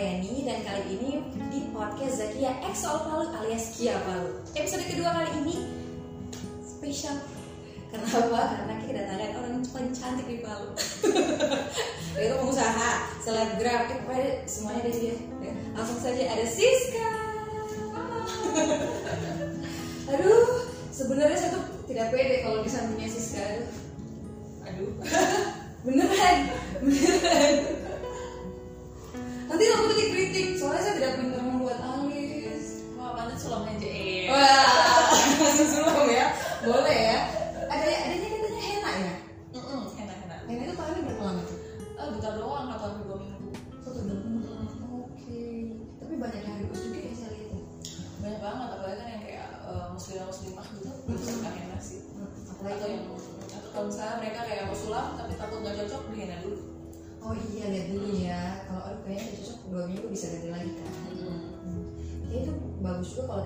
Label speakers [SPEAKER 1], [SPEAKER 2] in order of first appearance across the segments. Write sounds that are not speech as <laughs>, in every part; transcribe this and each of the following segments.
[SPEAKER 1] Ayani dan kali ini di podcast Zakia X Palu alias Kia Palu. Episode kedua kali ini spesial. Kenapa? Karena kita kedatangan orang paling cantik di Palu. <laughs> Itu pengusaha, selebgram, eh, semuanya ada dia. Ya, Langsung saja ada Siska. <laughs> Aduh, sebenarnya saya tuh tidak pede kalau di sampingnya Siska. Aduh,
[SPEAKER 2] Aduh. <laughs>
[SPEAKER 1] beneran, beneran.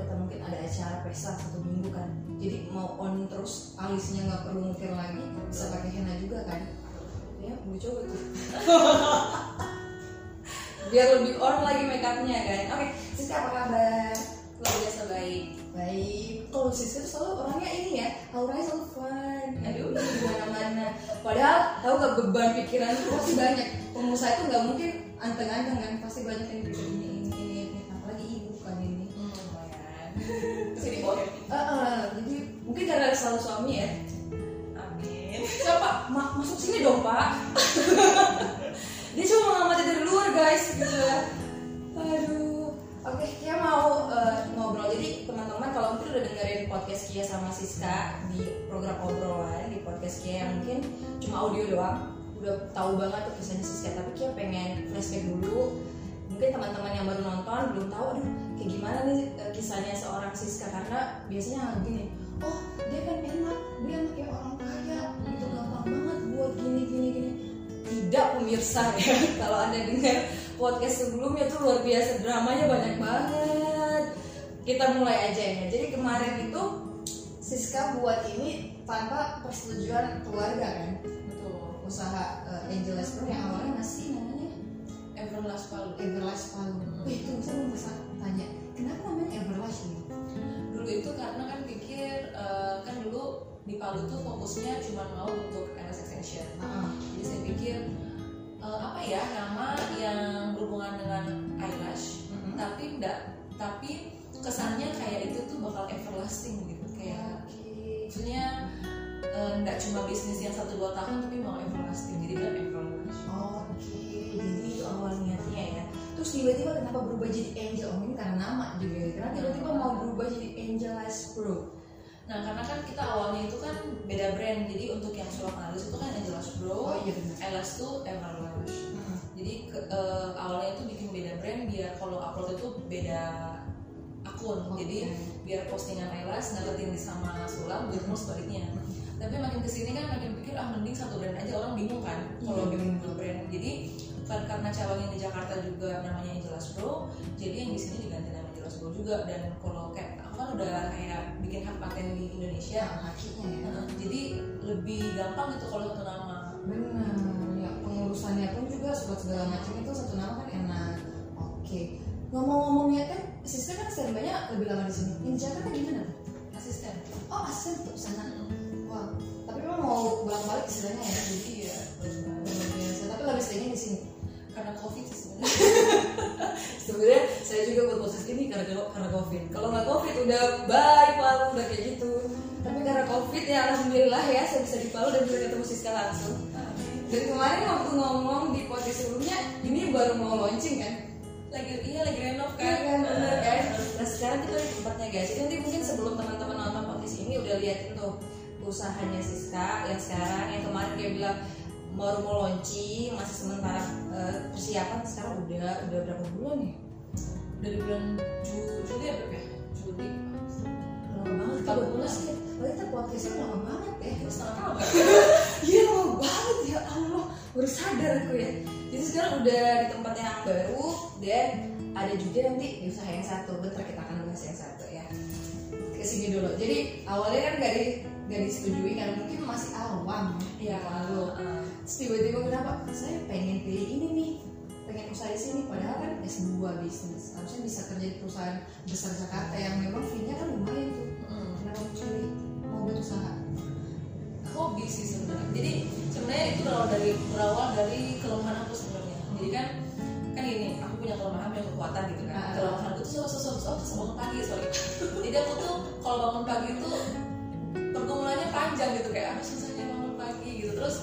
[SPEAKER 1] Kita mungkin ada acara pesta satu minggu kan. Jadi mau on terus alisnya nggak perlu ngukir lagi, bisa pakai henna juga kan. Ya, gue coba tuh. <laughs> Biar lebih on lagi makeupnya kan. Oke, Siska apa kabar?
[SPEAKER 2] Luar biasa baik.
[SPEAKER 1] Baik. Kalau Siska selalu orangnya ini ya, auranya selalu fun. Aduh, di mana-mana. Padahal tahu gak beban pikiran pasti banyak. Pengusaha itu nggak mungkin anteng-anteng kan, pasti banyak yang pikir
[SPEAKER 2] bawa happy.
[SPEAKER 1] Eh, eh, jadi mungkin karena ada selalu suami ya.
[SPEAKER 2] Amin.
[SPEAKER 1] Siapa? Ma masuk sini dong pak. <laughs> Dia cuma mengamati dari luar guys gitu ya. Aduh. Oke, Kia mau eh, ngobrol. Jadi teman-teman kalau mungkin udah dengerin podcast Kia sama Siska di program obrolan di podcast Kia yang mungkin cuma audio doang, udah tahu banget tuh kisahnya Siska. Tapi Kia pengen flashback dulu. Mungkin teman-teman yang baru nonton belum tahu, aduh kayak gimana nih eh, kisahnya seorang Siska karena biasanya gini, oh dia kan enak, dia anak kayak orang kaya, itu gampang banget buat gini gini gini. Tidak pemirsa <laughs> ya, kalau anda dengar podcast sebelumnya tuh luar biasa dramanya banyak banget. Kita mulai aja ya. Jadi kemarin itu Siska buat ini tanpa persetujuan keluarga kan,
[SPEAKER 2] Betul.
[SPEAKER 1] usaha uh, Angel Esper yang awalnya masih
[SPEAKER 2] Everlast Palu.
[SPEAKER 1] Everlast Palu. Wih itu saya mau bisa tanya, kenapa namanya Everlast ini?
[SPEAKER 2] dulu itu karena kan pikir eh, kan dulu di Palu tuh fokusnya cuma mau untuk eyelash extension
[SPEAKER 1] Ah,
[SPEAKER 2] jadi saya pikir eh, apa ya nama yang berhubungan dengan eyelash
[SPEAKER 1] mm-mm.
[SPEAKER 2] tapi enggak tapi kesannya kayak itu tuh bakal everlasting gitu kayak
[SPEAKER 1] Oke.
[SPEAKER 2] maksudnya eh, enggak cuma bisnis yang satu dua tahun tapi mau everlasting jadi kan everlash
[SPEAKER 1] Oke, jadi Terus tiba-tiba kenapa berubah jadi Angel? Oh ini karena nama juga ya. Karena tiba-tiba mau berubah jadi Angel Eyes Pro.
[SPEAKER 2] nah karena kan kita awalnya itu kan beda brand jadi untuk yang sulam alis itu kan Angelas Bro
[SPEAKER 1] iya benar.
[SPEAKER 2] eyelash tuh everlash jadi ke- eh, awalnya itu bikin beda brand biar kalau upload itu beda akun
[SPEAKER 1] Oke.
[SPEAKER 2] jadi biar postingan eyelash ngeretin sama sulam gitu mau sebaliknya tapi makin ke sini kan makin pikir ah mending satu brand aja orang bingung kan kalau
[SPEAKER 1] Iya.
[SPEAKER 2] bikin dua brand jadi karena cabang yang di Jakarta juga namanya Angelas Bro jadi yang di sini diganti nama Angelas Bro juga dan kalau kayak aku kan udah kayak bikin hak paten di Indonesia
[SPEAKER 1] Ya, ya.
[SPEAKER 2] Nah, jadi lebih gampang gitu kalau satu nama
[SPEAKER 1] Benar. Ya pengurusannya pun juga surat segala macam itu satu nama kan enak. Oke. Ngomong-ngomongnya kan, Siska kan standby-nya lebih lama di sini. Di Jakarta gimana?
[SPEAKER 2] asisten
[SPEAKER 1] Oh asisten tuh sana. Wah. Tapi memang mau bolak-balik istilahnya ya. Jadi
[SPEAKER 2] iya
[SPEAKER 1] luar biasa. Tapi lebih seringnya di sini.
[SPEAKER 2] Karena covid sih sebenarnya. <laughs>
[SPEAKER 1] Sebenarnya saya juga buat proses ini karena karena covid. Kalau nggak covid udah bye Palu udah kayak gitu. Tapi karena covid ya alhamdulillah ya saya bisa di Palu dan bisa ketemu Siska langsung. Jadi kemarin waktu ngomong di podcast sebelumnya ini baru mau launching kan?
[SPEAKER 2] Lagi iya lagi renov
[SPEAKER 1] kan?
[SPEAKER 2] Kan
[SPEAKER 1] kan? Bener kan? Nah sekarang kita di tempatnya guys. Jadi nanti mungkin sebelum teman-teman nonton podcast ini udah liatin tuh usahanya Siska yang sekarang. Yang kemarin dia bilang baru mau launching masih sementara eh, persiapan sekarang udah udah berapa bulan ya?
[SPEAKER 2] Dari bulan Ju- Juli ya ya? Juli.
[SPEAKER 1] Lama banget. Kalau
[SPEAKER 2] bulan.
[SPEAKER 1] sih. Berarti podcastnya lama banget ya.
[SPEAKER 2] Terus setengah tahun. <laughs>
[SPEAKER 1] Iya lama banget. Ya Allah baru sadar aku ya. Jadi sekarang udah di tempat yang baru dan ada juga nanti di usaha yang satu. Bentar kita akan bahas yang satu ya. Ke sini dulu. Jadi awalnya kan di gak disetujui karena mungkin masih awam.
[SPEAKER 2] Iya.
[SPEAKER 1] Lalu
[SPEAKER 2] uh,
[SPEAKER 1] tiba-tiba kenapa saya pengen pilih ini nih. Pengen usaha di sini. Padahal kan S2 bisnis. Harusnya bisa kerja di perusahaan besar Jakarta yang memang fee-nya kan lumayan tuh.
[SPEAKER 2] Mm.
[SPEAKER 1] kenapa mencari mau buat usaha
[SPEAKER 2] hobi sih sebenarnya. Jadi sebenarnya itu berawal dari berawal dari kelemahan aku sebenarnya. Jadi kan kan gini aku punya kelemahan punya kekuatan gitu kan.
[SPEAKER 1] Ah.
[SPEAKER 2] kelemahan aku tuh susah susah susah bangun pagi. Sorry jadi aku tuh kalau bangun pagi itu pergumulannya panjang gitu kayak aduh susahnya bangun pagi gitu. Terus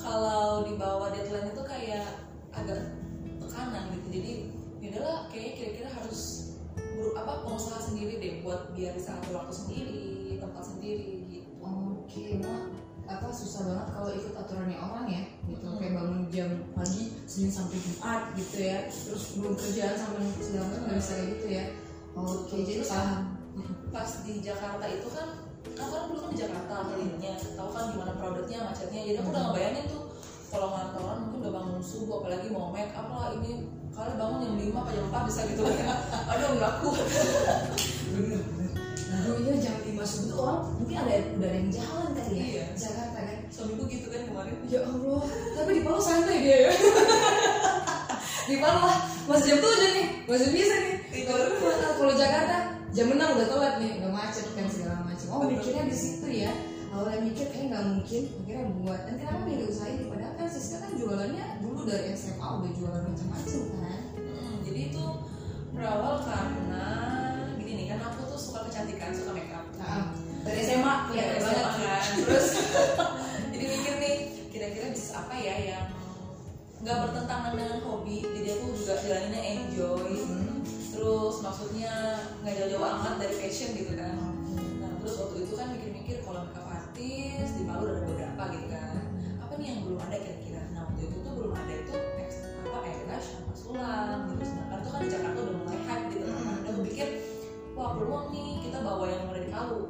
[SPEAKER 2] kalau di bawah deadline itu kayak agak tekanan gitu. Jadi yaudahlah kayaknya kira-kira harus ber- apa pengusaha sendiri deh buat biar bisa atur waktu sendiri tempat sendiri gitu.
[SPEAKER 1] Oke nah apa susah banget kalau ikut aturannya orang ya gitu.
[SPEAKER 2] Hmm.
[SPEAKER 1] kayak bangun jam pagi Senin sampai Jumat gitu ya. Terus belum kerjaan sampai segala macam nggak bisa gitu ya. Oke jadi
[SPEAKER 2] Terus
[SPEAKER 1] paham.
[SPEAKER 2] pas di Jakarta itu kan aku kan dulu kan di Jakarta kerjanya tahu kan gimana produknya macetnya. Jadi aku udah ngebayangin tuh kalau ngantoran mungkin udah bangun subuh apalagi mau make up lah ini kalian bangun jam 5 apa jam 4 bisa gitu ya. <laughs> Aduh nggak kuat
[SPEAKER 1] bener dulunya jam 5 subuh tuh orang mungkin ada udah ada yang jalan kali ya
[SPEAKER 2] Iya.
[SPEAKER 1] Jakarta kan?
[SPEAKER 2] Suamiku gitu kan kemarin.
[SPEAKER 1] Ya Allah tapi di Palu santai dia ya. <laughs> Di Palu lah masih jam 7 nih masih bisa nih.
[SPEAKER 2] Iya.
[SPEAKER 1] kalau Jakarta jam 6 udah telat nih udah macet kan segala macam oh mikirnya di situ ya awalnya mikir kayak nggak mungkin akhirnya buat dan kenapa pilih usaha ini padahal kan Siska kan jualannya dulu dari SMA udah jualan macam-macam kan
[SPEAKER 2] Hmm, jadi itu berawal karena gini nih kan aku tuh suka kecantikan suka make up
[SPEAKER 1] nah, dari SMA
[SPEAKER 2] Iya,
[SPEAKER 1] kelihatan
[SPEAKER 2] SMA
[SPEAKER 1] banget
[SPEAKER 2] kan. Terus <laughs> jadi mikir nih, kira-kira bisnis apa ya yang nggak bertentangan dengan hobi. Jadi aku juga jalaninnya enjoy.
[SPEAKER 1] Hmm.
[SPEAKER 2] Terus maksudnya nggak jauh-jauh amat dari fashion gitu kan. Palu ada beberapa gitu kan. Apa nih yang belum ada kira-kira? Nah waktu itu tuh belum ada itu ex- apa eyelash sama sulam gitu. Sedangkan tuh kan di Jakarta udah mulai hype gitu kan.
[SPEAKER 1] Hmm.
[SPEAKER 2] Udah aku pikir wah peluang nih kita bawa yang ada di Palu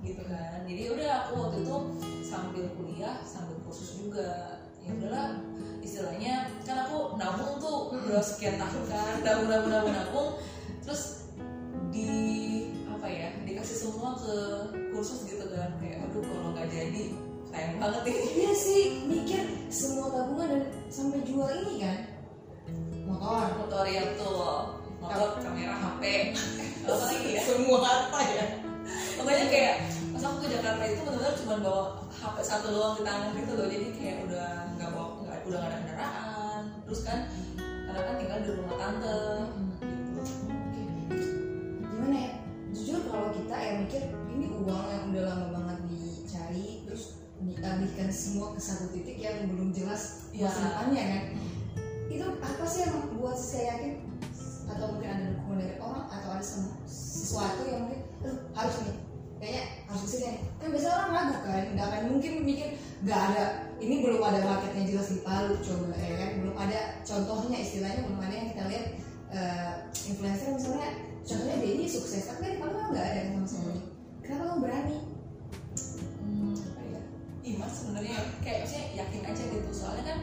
[SPEAKER 2] gitu kan jadi udah aku waktu itu sambil kuliah sambil kursus juga ya udahlah istilahnya kan aku nabung tuh
[SPEAKER 1] Mm-mm.
[SPEAKER 2] udah sekian tahun kan nabung nabung nabung nabung terus di apa ya dikasih semua ke kursus gitu kan kayak aduh kalau nggak jadi sayang banget nih
[SPEAKER 1] Iya sih, mikir semua tabungan dan sampai jual ini kan? Motor.
[SPEAKER 2] motor yang tuh motor kamera HP <laughs> apa lagi ya?
[SPEAKER 1] Semua apa ya?
[SPEAKER 2] pokoknya kayak pas aku ke Jakarta itu benar-benar cuma bawa HP satu doang di tangan gitu loh. Jadi kayak udah nggak bawa nggak udah nggak ada kendaraan. Terus kan karena kan tinggal di rumah tante
[SPEAKER 1] jelas
[SPEAKER 2] Iya.
[SPEAKER 1] masa depannya kan. Itu apa sih yang membuat saya yakin atau mungkin ada dukungan dari orang atau ada sesuatu yang mungkin "Aduh, harus nih kayaknya harus ke sini kan biasanya orang ragu kan nggak akan mungkin mikir nggak ada ini belum ada marketnya jelas di Palu coba ya kan? Belum ada contohnya istilahnya belum ada yang kita lihat eh, influencer misalnya contohnya dia ini sukses tapi kan di Palu kan nggak ada yang sama sekali. Kenapa kamu berani?
[SPEAKER 2] hmm, ya iman sebenarnya kayak maksudnya yakin aja gitu. Soalnya kan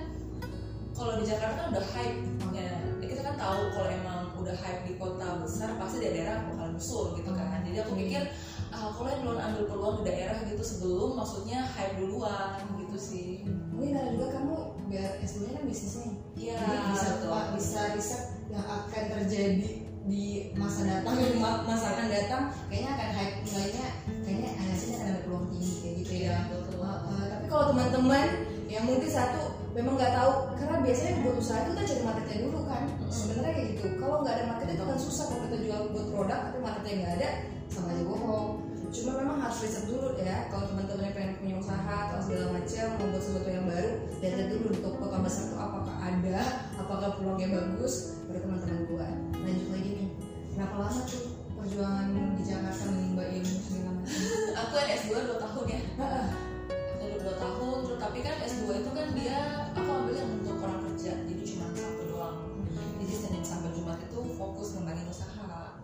[SPEAKER 2] kalau di Jakarta kan udah hype ya. Kita kan tahu kalau emang udah hype di kota besar pasti di daerah bakal nyusul gitu kan. Jadi aku pikir ah kalau yang belum ambil peluang di daerah gitu sebelum maksudnya hype duluan gitu sih.
[SPEAKER 1] Mungkin karena juga kamu biar S2 nya kan bisnisnya.
[SPEAKER 2] Iya,
[SPEAKER 1] bisa. Pak, bisa riset yang akan terjadi di masa datang di <laughs> ma- masa akan datang kayaknya akan hype nilainya kayaknya hasilnya akan ada peluang tinggi kayak gitu ya.
[SPEAKER 2] Iya.
[SPEAKER 1] Uh, uh, tapi kalau teman-teman yang mungkin satu memang nggak tahu karena biasanya buat usaha itu kita cari marketnya dulu kan.
[SPEAKER 2] Mm-mm.
[SPEAKER 1] sebenarnya kayak gitu. Kalau nggak ada marketnya itu kan susah kalau kita jual buat produk tapi marketnya nggak ada sama aja bohong. Cuma memang harus riset dulu ya kalau teman-teman yang pengen punya usaha atau segala macam mau buat sesuatu yang baru lihat dulu toko kota besar itu apakah ada apakah peluangnya bagus baru teman-teman buat. Lanjut lagi nih berapa lama tuh perjuangan di Jakarta menimba ilmu segala macam? <laughs>
[SPEAKER 2] Aku kan S2 2 tahun ya 2 tahun terus tapi kan S2 itu kan dia aku ambil yang untuk orang kerja jadi cuma satu doang. Jadi Senin sampai Jumat itu fokus ngembangin usaha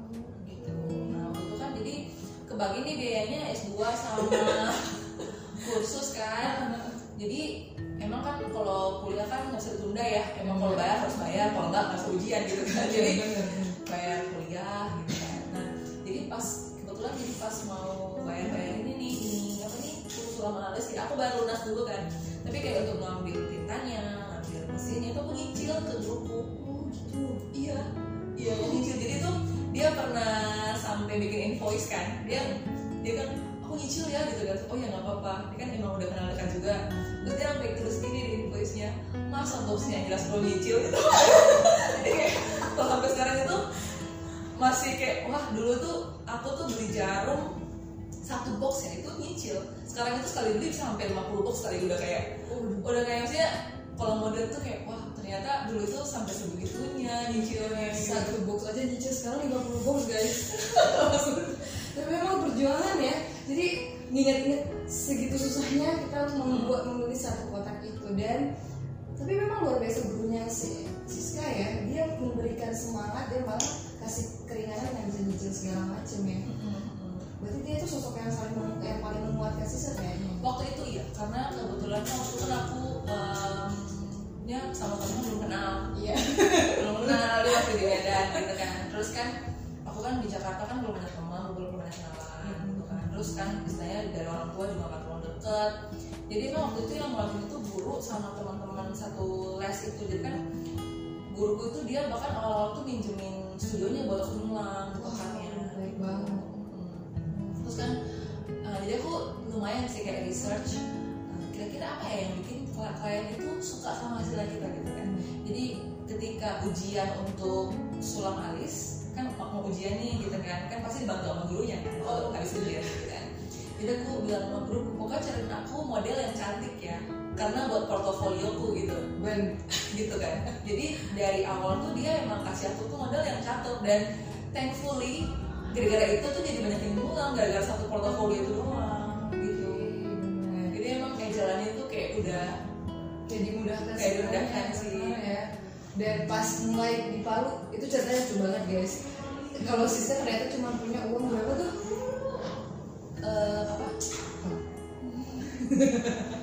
[SPEAKER 2] gitu. Nah waktu itu kan jadi kebagi nih biayanya S2 sama <laughs> kursus kan. Jadi emang kan kalau kuliah kan nggak bisa ditunda ya emang kalau bayar harus bayar kalau nggak usah ujian gitu kan. Jadi
[SPEAKER 1] bener.
[SPEAKER 2] bayar kuliah gitu kan. Nah jadi pas kebetulan jadi pas mau bayar bayar ini nih ini apa nih kursus lama analis ya aku bayar lunas dulu kan. Tapi kayak untuk ngambil tintanya ngambil mesinnya itu aku nyicil ke grup
[SPEAKER 1] gitu.
[SPEAKER 2] Iya. Iya nyicil. Jadi tuh dia pernah sampai bikin invoice kan. Dia dia kan aku nyicil ya gitu kan. Oh ya nggak apa-apa. Dia kan emang udah kenal dekat juga. Terus dia sampai terus gini di invoice nya mas otopsinya jelas kalau nyicil. Gitu. <laughs> Kalau sampai sekarang itu masih kayak wah dulu tuh aku tuh beli jarum satu box ya itu nyicil. Sekarang itu sekali beli bisa sampai 50 box sekali. Udah kayak udah kayak maksudnya kalau model tuh kayak wah ternyata dulu itu sampai sebegitunya nyicilnya.
[SPEAKER 1] Satu box aja nyicil sekarang 50 box guys. <laughs> Tapi memang perjuangan ya. Jadi nginget-nginget segitu susahnya kita membuat menulis satu kotak itu. Dan tapi memang luar biasa gurunya si Siska ya. Dia memberikan semangat dia malah kasih keringanan yang bisa nyicil segala macam ya berarti dia itu sosok yang saling mem- yang paling menguatkan Siska kayaknya
[SPEAKER 2] waktu itu iya karena kebetulan waktu itu kan aku em, ya sama temen belum kenal.
[SPEAKER 1] Iya.
[SPEAKER 2] Belum kenal dia waktu di Medan gitu kan. Terus kan aku kan di Jakarta kan belum banyak teman belum banyak kenalan gitu kan. Terus kan istilahnya dari orang tua juga nggak terlalu deket. Jadi kan waktu itu yang ngelakuin itu guru sama teman-teman satu les itu. Jadi kan guruku itu dia bahkan awal-awal tuh minjemin studionya buat aku ngulang gitu kan ya.
[SPEAKER 1] baik banget.
[SPEAKER 2] Hmm. Terus kan uh, jadi aku lumayan sih kayak research uh, kira-kira apa ya yang bikin kli- klien itu suka sama hasilnya kita gitu kan. Jadi ketika ujian untuk sulam alis kan mau ujian nih gitu kan kan pasti dibantu sama gurunya kan oh habis ujian gitu kan. Jadi aku bilang sama guru pokoknya cariin aku model yang cantik ya karena buat portofolioku gitu.
[SPEAKER 1] Ben. <laughs>
[SPEAKER 2] Gitu kan. Jadi dari awal tuh dia emang kasih aku tuh model yang cakep dan thankfully gara-gara itu tuh jadi banyak yang ngulang gara-gara satu portofolio itu doang gitu.
[SPEAKER 1] Bener.
[SPEAKER 2] jadi emang kayak jalannya tuh kayak udah
[SPEAKER 1] kayak dimudahkan
[SPEAKER 2] Kayak
[SPEAKER 1] semuanya,
[SPEAKER 2] dimudahkan sih.
[SPEAKER 1] benar ya. Dan pas mulai di Palu itu ceritanya lucu banget guys. Kalau Siska ternyata cuma punya uang berapa tuh?
[SPEAKER 2] Eh, apa? <laughs>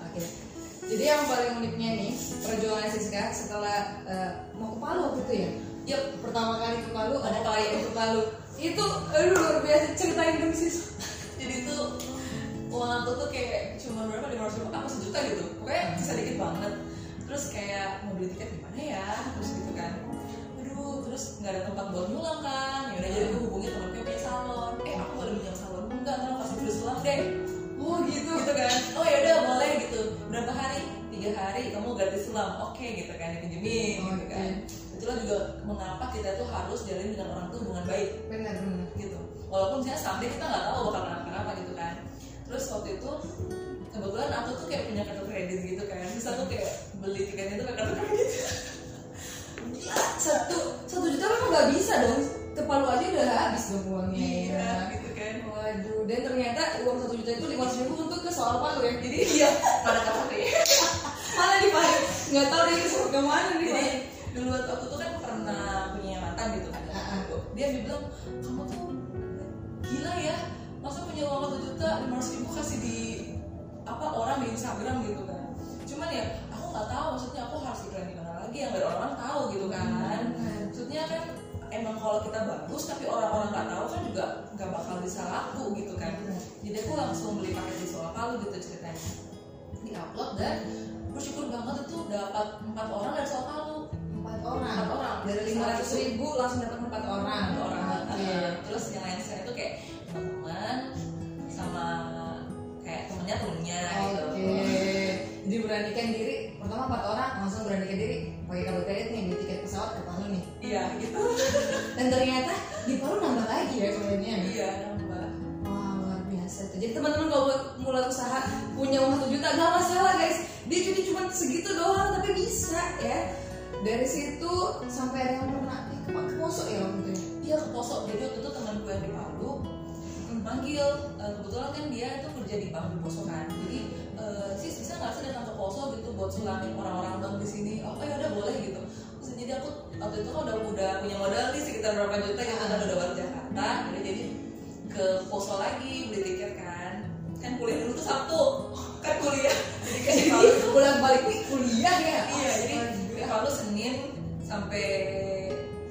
[SPEAKER 1] Oke. Jadi yang paling uniknya nih perjuangan Siska setelah eh, mau ke Palu waktu itu ya
[SPEAKER 2] Yup,
[SPEAKER 1] pertama kali ke Palu ada kali ke Palu. Itu aduh luar biasa ceritain dong sis.
[SPEAKER 2] Jadi tuh uang aku tuh kayak cuma berapa lima ratus ribu. Apa sejuta gitu pokoknya sedikit banget. Terus kayak mau beli tiket di mana ya? Terus gitu kan. Aduh terus nggak ada tempat buat nyulang kan. Ya udah jadi aku hubungi temanku yang punya salon. Eh aku boleh minjam salon. Enggak ntar pasti beli sulam deh.
[SPEAKER 1] Oh gitu
[SPEAKER 2] gitu kan. Oh ya udah boleh gitu. Berapa hari tiga hari kamu gratis sulam. Oke gitu kan dipinjemin gitu
[SPEAKER 1] Oke.
[SPEAKER 2] kan. Itulah juga mengapa kita tuh harus jalin dengan orang tuh hubungan baik.
[SPEAKER 1] Benar benar.
[SPEAKER 2] Gitu. Walaupun misalnya sampai kita nggak tahu bakal kenapa-kenapa gitu kan. Terus waktu itu kebetulan aku tuh kayak punya kartu kredit gitu kan. Terus aku kayak beli tiketnya pakai kartu kredit.
[SPEAKER 1] Satu satu juta memang nggak bisa dong. Ke Palu aja udah habis dong uangnya
[SPEAKER 2] iya
[SPEAKER 1] ya.
[SPEAKER 2] gitu kan.
[SPEAKER 1] Waduh, dan ternyata uang satu juta itu lima ribu untuk ke soal Palu ya.
[SPEAKER 2] jadi iya mana kafe
[SPEAKER 1] Mana dipakai? Nggak tahu dia kesel ke mana nih.
[SPEAKER 2] jadi dulu waktu aku tuh kan pernah punya mantan gitu kan
[SPEAKER 1] Ah, ah.
[SPEAKER 2] dia bilang kamu tuh gila ya masa punya uang satu juta lima ratus ribu kasih di apa orang di Instagram gitu kan cuman ya aku nggak tahu maksudnya aku harus iklan di mana lagi yang biar orang tahu gitu kan
[SPEAKER 1] Hmm.
[SPEAKER 2] maksudnya kan emang kalau kita bagus tapi orang-orang nggak tahu kan juga nggak bakal bisa laku gitu kan jadi aku langsung beli paket di Solo Palu gitu ceritanya di upload dan bersyukur banget itu dapat empat orang dari Solo Palu
[SPEAKER 1] Empat orang.
[SPEAKER 2] Empat orang.
[SPEAKER 1] Dari lima ratus ribu langsung dapat empat orang.
[SPEAKER 2] Empat orang
[SPEAKER 1] Oke.
[SPEAKER 2] Uh, terus yang lain saya itu kayak teman sama kayak temennya temennya gitu
[SPEAKER 1] Oke. Jadi beranikan diri. Pertama empat orang langsung beranikan diri pakai kartu kredit nih beli tiket pesawat ke Palu nih.
[SPEAKER 2] iya gitu
[SPEAKER 1] Dan ternyata di Palu nambah lagi ya kliennya.
[SPEAKER 2] iya
[SPEAKER 1] Jadi teman-teman kalau mulai usaha punya uang satu juta nggak masalah guys. Dia cuti cuma segitu doang tapi bisa ya. Dari situ sampai ada yang pernah eh, ke, Poso ya waktu itu. ya?
[SPEAKER 2] Iya ke Poso, jadi waktu itu teman gue yang di Palu manggil Eh, kebetulan kan dia itu kerja di di Poso kan jadi eh, sis bisa nggak sih datang ke Poso gitu buat sulamin orang-orang bank di sini oh ya udah boleh gitu terus jadi aku waktu itu kan udah udah punya modal nih sekitar berapa juta gitu kan udah balik Jakarta jadi ke Poso lagi beli tiket kan. Kan kuliah dulu tuh Sabtu. Kan kuliah. Jadi Palu
[SPEAKER 1] Jadi pulang balik nih kuliah ya.
[SPEAKER 2] iya jadi di Palu Senin sampai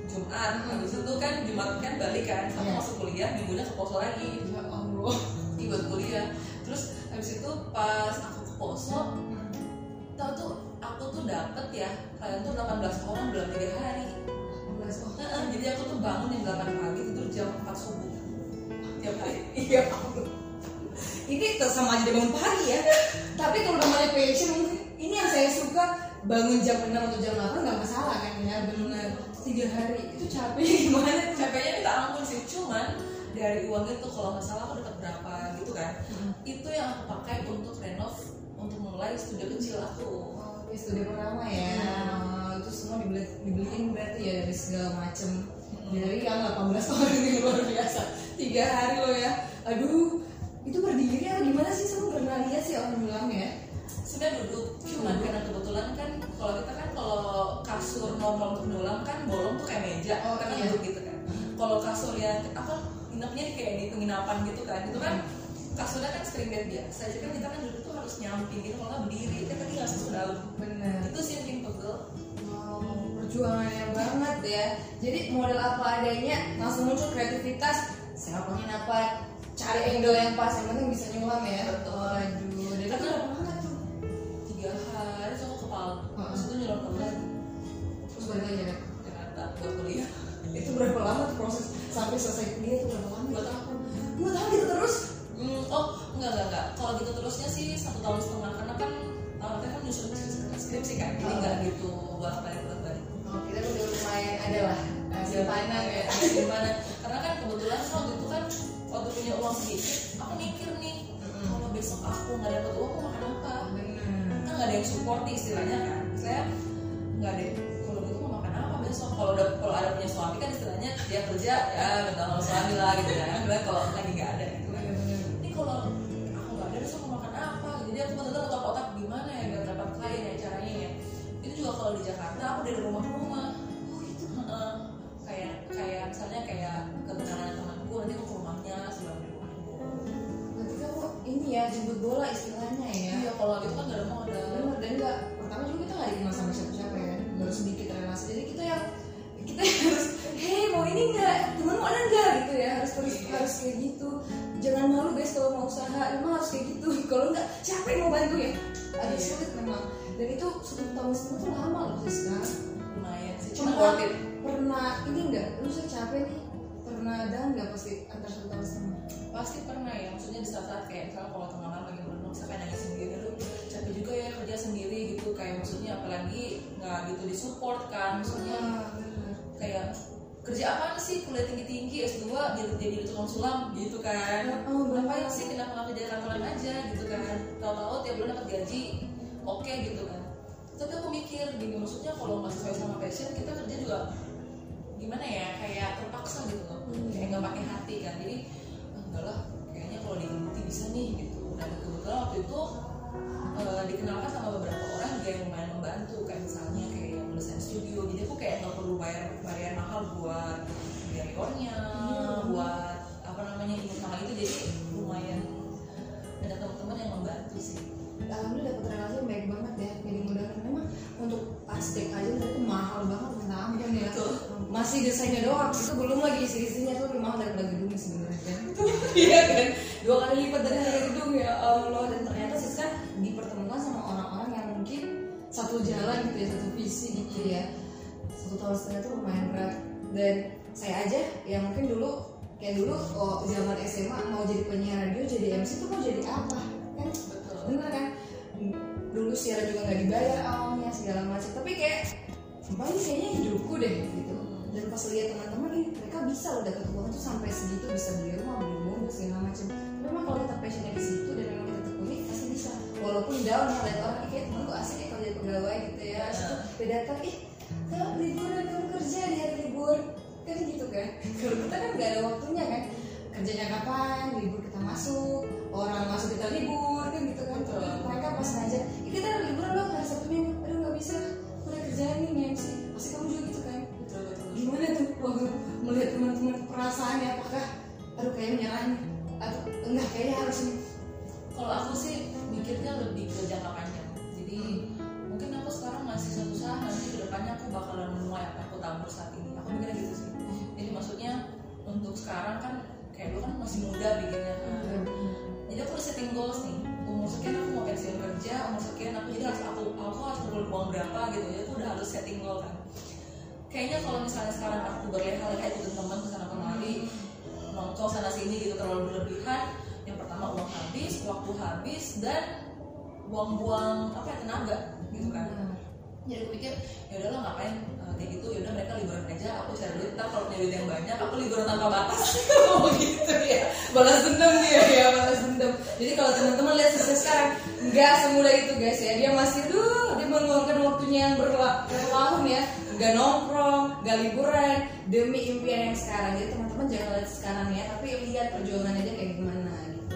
[SPEAKER 2] Jumat. Habis itu kan Jumat kan balik kan sama
[SPEAKER 1] Iya.
[SPEAKER 2] masuk kuliah minggunya ke Poso lagi.
[SPEAKER 1] Ya Allah.
[SPEAKER 2] Buat kuliah. Terus habis itu pas aku ke Poso tau tuh aku tuh dapet ya klien tuh 18 orang dalam tiga hari.
[SPEAKER 1] Oh,
[SPEAKER 2] Heeh, jadi aku tuh bangun jam 8 pagi tidur jam 4 subuh tiap hari <laughs>
[SPEAKER 1] Iya. Ini sama aja bangun pagi ya. Tapi kalau namanya passion mungkin ini yang saya suka bangun jam 6 atau jam 8 nggak masalah kan ya benar tiga hari itu capek <laughs> gimana
[SPEAKER 2] capeknya minta ampun sih cuman dari uang itu kalau nggak salah aku dapat berapa gitu kan itu yang aku pakai untuk renov untuk mulai studio kecil aku
[SPEAKER 1] Oh, oke studi pertama ya. Oh, itu semua dibeli, dibeliin berarti ya dari segala macem. Dari yang 18 <laughs> orang ini luar biasa. Tiga hari loh ya. Aduh, itu berdiri atau gimana sih? Saya pernah lihat sih orang bilang ya.
[SPEAKER 2] sebenarnya duduk cuman karena kebetulan kan kalau kita kan kalau kasur normal untuk nulang kan bolong tuh kayak meja
[SPEAKER 1] Oh,
[SPEAKER 2] karena
[SPEAKER 1] iya.
[SPEAKER 2] duduk gitu kan kalau kasur yang apa nginepnya di kayak di penginapan gitu kan itu kan kasurnya kan spring bed biasa jadi kan kita kan duduk tuh harus nyamping gitu kalau nggak berdiri kan tadi nggak dalam
[SPEAKER 1] Benar.
[SPEAKER 2] itu sih yang bikin pegel
[SPEAKER 1] perjuangannya banget ya. Jadi model apa adanya langsung muncul kreativitas. Saya pengen apa? Cari angle yang pas, yang penting bisa nyulam ya.
[SPEAKER 2] Betul.
[SPEAKER 1] Waduh, dari itu berapa lama tuh?
[SPEAKER 2] tiga hari sama kepala terus itu nyelon kembali
[SPEAKER 1] Terus balik aja. ya?
[SPEAKER 2] Jakarta buat kuliah <laughs>
[SPEAKER 1] Itu berapa lama tuh proses sampai selesai kuliah itu berapa lama?
[SPEAKER 2] dua tahun
[SPEAKER 1] Dua tahun gitu terus?
[SPEAKER 2] Hmm, oh enggak enggak enggak kalau gitu terusnya sih satu tahun setengah karena kan awalnya kan nyusun skripsi kan jadi
[SPEAKER 1] Oh.
[SPEAKER 2] nggak gitu buat buat
[SPEAKER 1] Oh, kita udah lumayan ada lah simpanan ya. <laughs>
[SPEAKER 2] gimana. Karena kan kebetulan waktu itu kan waktu punya uang sedikit aku mikir nih kalau besok aku nggak dapat uang mau makan apa?
[SPEAKER 1] Benar.
[SPEAKER 2] kan nggak ada yang support nih istilahnya kan. Saya nggak ada kalau gitu mau makan apa besok? Kalau udah kalau ada punya suami kan istilahnya dia kerja ya minta sama suami lah gitu kan. Kalau lagi nggak ada gitu kan. Ini kalau misalnya kayak kebenaran temanku nanti aku ke rumahnya sebelum di rumahku
[SPEAKER 1] Berarti kamu ini ya jemput bola istilahnya ya.
[SPEAKER 2] iya kalau gitu kan nggak ada modal.
[SPEAKER 1] Dan enggak pertama juga kita nggak dikenal sama siapa-siapa ya. Baru sedikit relasi. Jadi kita yang kita yang harus hei mau ini enggak temenmu ada enggak gitu ya. Harus terus harus kayak gitu. Jangan malu guys kalau mau usaha memang harus kayak gitu. <laughs> Kalau enggak siapa yang mau bantu ya? Agak
[SPEAKER 2] Iya.
[SPEAKER 1] sulit memang. Dan itu satu tahun setengah tuh lama loh Siska
[SPEAKER 2] lumayan sih.
[SPEAKER 1] Cuma
[SPEAKER 2] cuma worth it
[SPEAKER 1] pernah ini enggak lu saya capek nih. Pernah ada enggak pasti antar satu tahun setengah
[SPEAKER 2] pasti pernah ya maksudnya di saat-saat kayak misalnya kalau tengah malam lagi merenung saya kayak nangis sendiri lu capek juga ya kerja sendiri gitu. Kayak maksudnya apalagi nggak gitu disupport kan maksudnya
[SPEAKER 1] bener.
[SPEAKER 2] kayak kerja apa sih? Kuliah tinggi tinggi S2 jadi jadi tukang sulam gitu kan.
[SPEAKER 1] Oh,
[SPEAKER 2] ngapain sih kenapa nggak kerja kantoran aja gitu kan? Tahu-tahu tiap bulan dapat gaji oke gitu kan. Tapi aku mikir gini maksudnya kalau nggak sesuai sama passion kita kerja juga gimana ya kayak terpaksa gitu loh.
[SPEAKER 1] Hmm.
[SPEAKER 2] kayak nggak pakai hati kan. Jadi ah, enggak lah kayaknya kalau diganti bisa nih gitu. Dan kebetulan waktu itu eh, dikenalkan sama beberapa orang juga yang lumayan membantu. Kayak misalnya kayak yang desain studio. Jadi aku kayak nggak perlu bayar bayar mahal buat interiornya buat apa namanya sama itu. Jadi lumayan. Ada teman-teman yang membantu sih.
[SPEAKER 1] Alhamdulillah dapat relasi baik banget ya jadi mudahan memang untuk plastik aja itu mahal banget minta ampun ya
[SPEAKER 2] Betul.
[SPEAKER 1] Masih desainnya doang itu belum lagi isi isinya tuh lebih mahal daripada gedungnya sebenarnya kan iya kan? Dua kali lipat dari harga gedung ya Allah. Dan ternyata Siska dipertemukan sama orang-orang yang mungkin satu jalan gitu ya satu visi gitu ya. Satu tahun setengah tuh lumayan berat. Dan saya aja yang mungkin dulu kayak dulu oh, zaman SMA mau jadi penyiar radio jadi MC tuh mau jadi apa? Kan?
[SPEAKER 2] Betul.
[SPEAKER 1] Bener kan? Dulu siaran juga nggak dibayar awalnya segala macam. Tapi kayak ini kayaknya hidupku deh gitu dan pas lihat teman-teman ini mereka bisa loh dapat uang tuh sampai segitu bisa beli rumah beli mobil segala macam memang kalau kita passionnya di situ dan memang kita tekuni pasti bisa. Walaupun down ya lihat orang "Ih, kayak temen gue asik ya kalau jadi pegawai gitu ya. Terus tuh beda datang ih kalau liburan kamu kerja di hari libur. Kan gitu kan. <laughs> Kalau kita kan nggak ada waktunya kan. Kerjanya kapan libur kita masuk orang masuk kita libur kan gitu kan. Tapi mereka pas ngajak "Ih, kita liburan loh hari sabtu minggu. Aduh nggak bisa udah kerjaan nih MC pasti kamu juga gimana tuh waktu melihat teman-teman perasaannya? Apakah aduh kayak menyerah atau enggak kayaknya harus nih.
[SPEAKER 2] Kalau aku sih mikirnya lebih ke jangka panjang. Jadi mungkin aku sekarang masih satu usaha nanti ke depannya aku bakalan menuai apa aku tabur saat ini. Aku mikirnya gitu sih. Jadi maksudnya untuk sekarang kan kayak dulu kan masih muda bikinnya kan. Jadi aku udah setting goals nih. Umur sekian aku mau pensiun kerja umur sekian aku jadi harus aku aku harus uang berapa gitu. Ya aku udah harus setting goal kan kayaknya kalau misalnya sekarang aku berleha-leha ikutin teman ke sana kemari nongkrong sana sini gitu terlalu berlebihan yang pertama uang habis waktu habis dan buang-buang apa ya tenaga gitu kan. Jadi aku pikir ya udahlah ngapain eh, kayak gitu ya udah mereka liburan aja aku cari duit ntar kalau punya duit yang banyak aku liburan tanpa batas. <laughs>
[SPEAKER 1] Oh gitu ya. Balas dendam dia ya balas dendam. Jadi kalau teman-teman lihat sukses sekarang nggak semudah itu guys ya. Dia masih tuh dia meluangkan waktunya yang berla- bertahun ya nggak nongkrong nggak liburan. Demi impian yang sekarang. Jadi teman-teman jangan lihat sekarang ya. Tapi lihat perjuangannya kayak gimana gitu.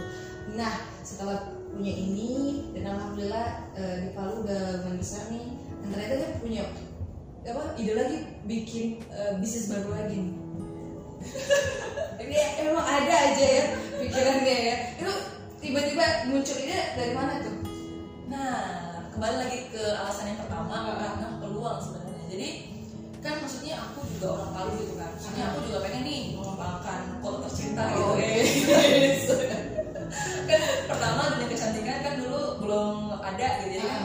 [SPEAKER 1] Nah setelah punya ini dan alhamdulillah eh, di Palu udah lumayan besar nih. Dan ternyata dia punya apa ide lagi bikin eh, bisnis baru lagi nih. <laughs> Ini emang ada aja ya pikirannya ya. Itu tiba-tiba muncul ide dari mana tuh?
[SPEAKER 2] Nah, kembali lagi ke alasan yang pertama karena peluang sebenarnya. Jadi kan maksudnya aku juga orang Palu gitu kan. Maksudnya aku juga pengen nih mengembangkan kota tercinta gitu.
[SPEAKER 1] Oh, <laughs>
[SPEAKER 2] kan pertama dunia kecantikan kan dulu belum ada gitu jadi kan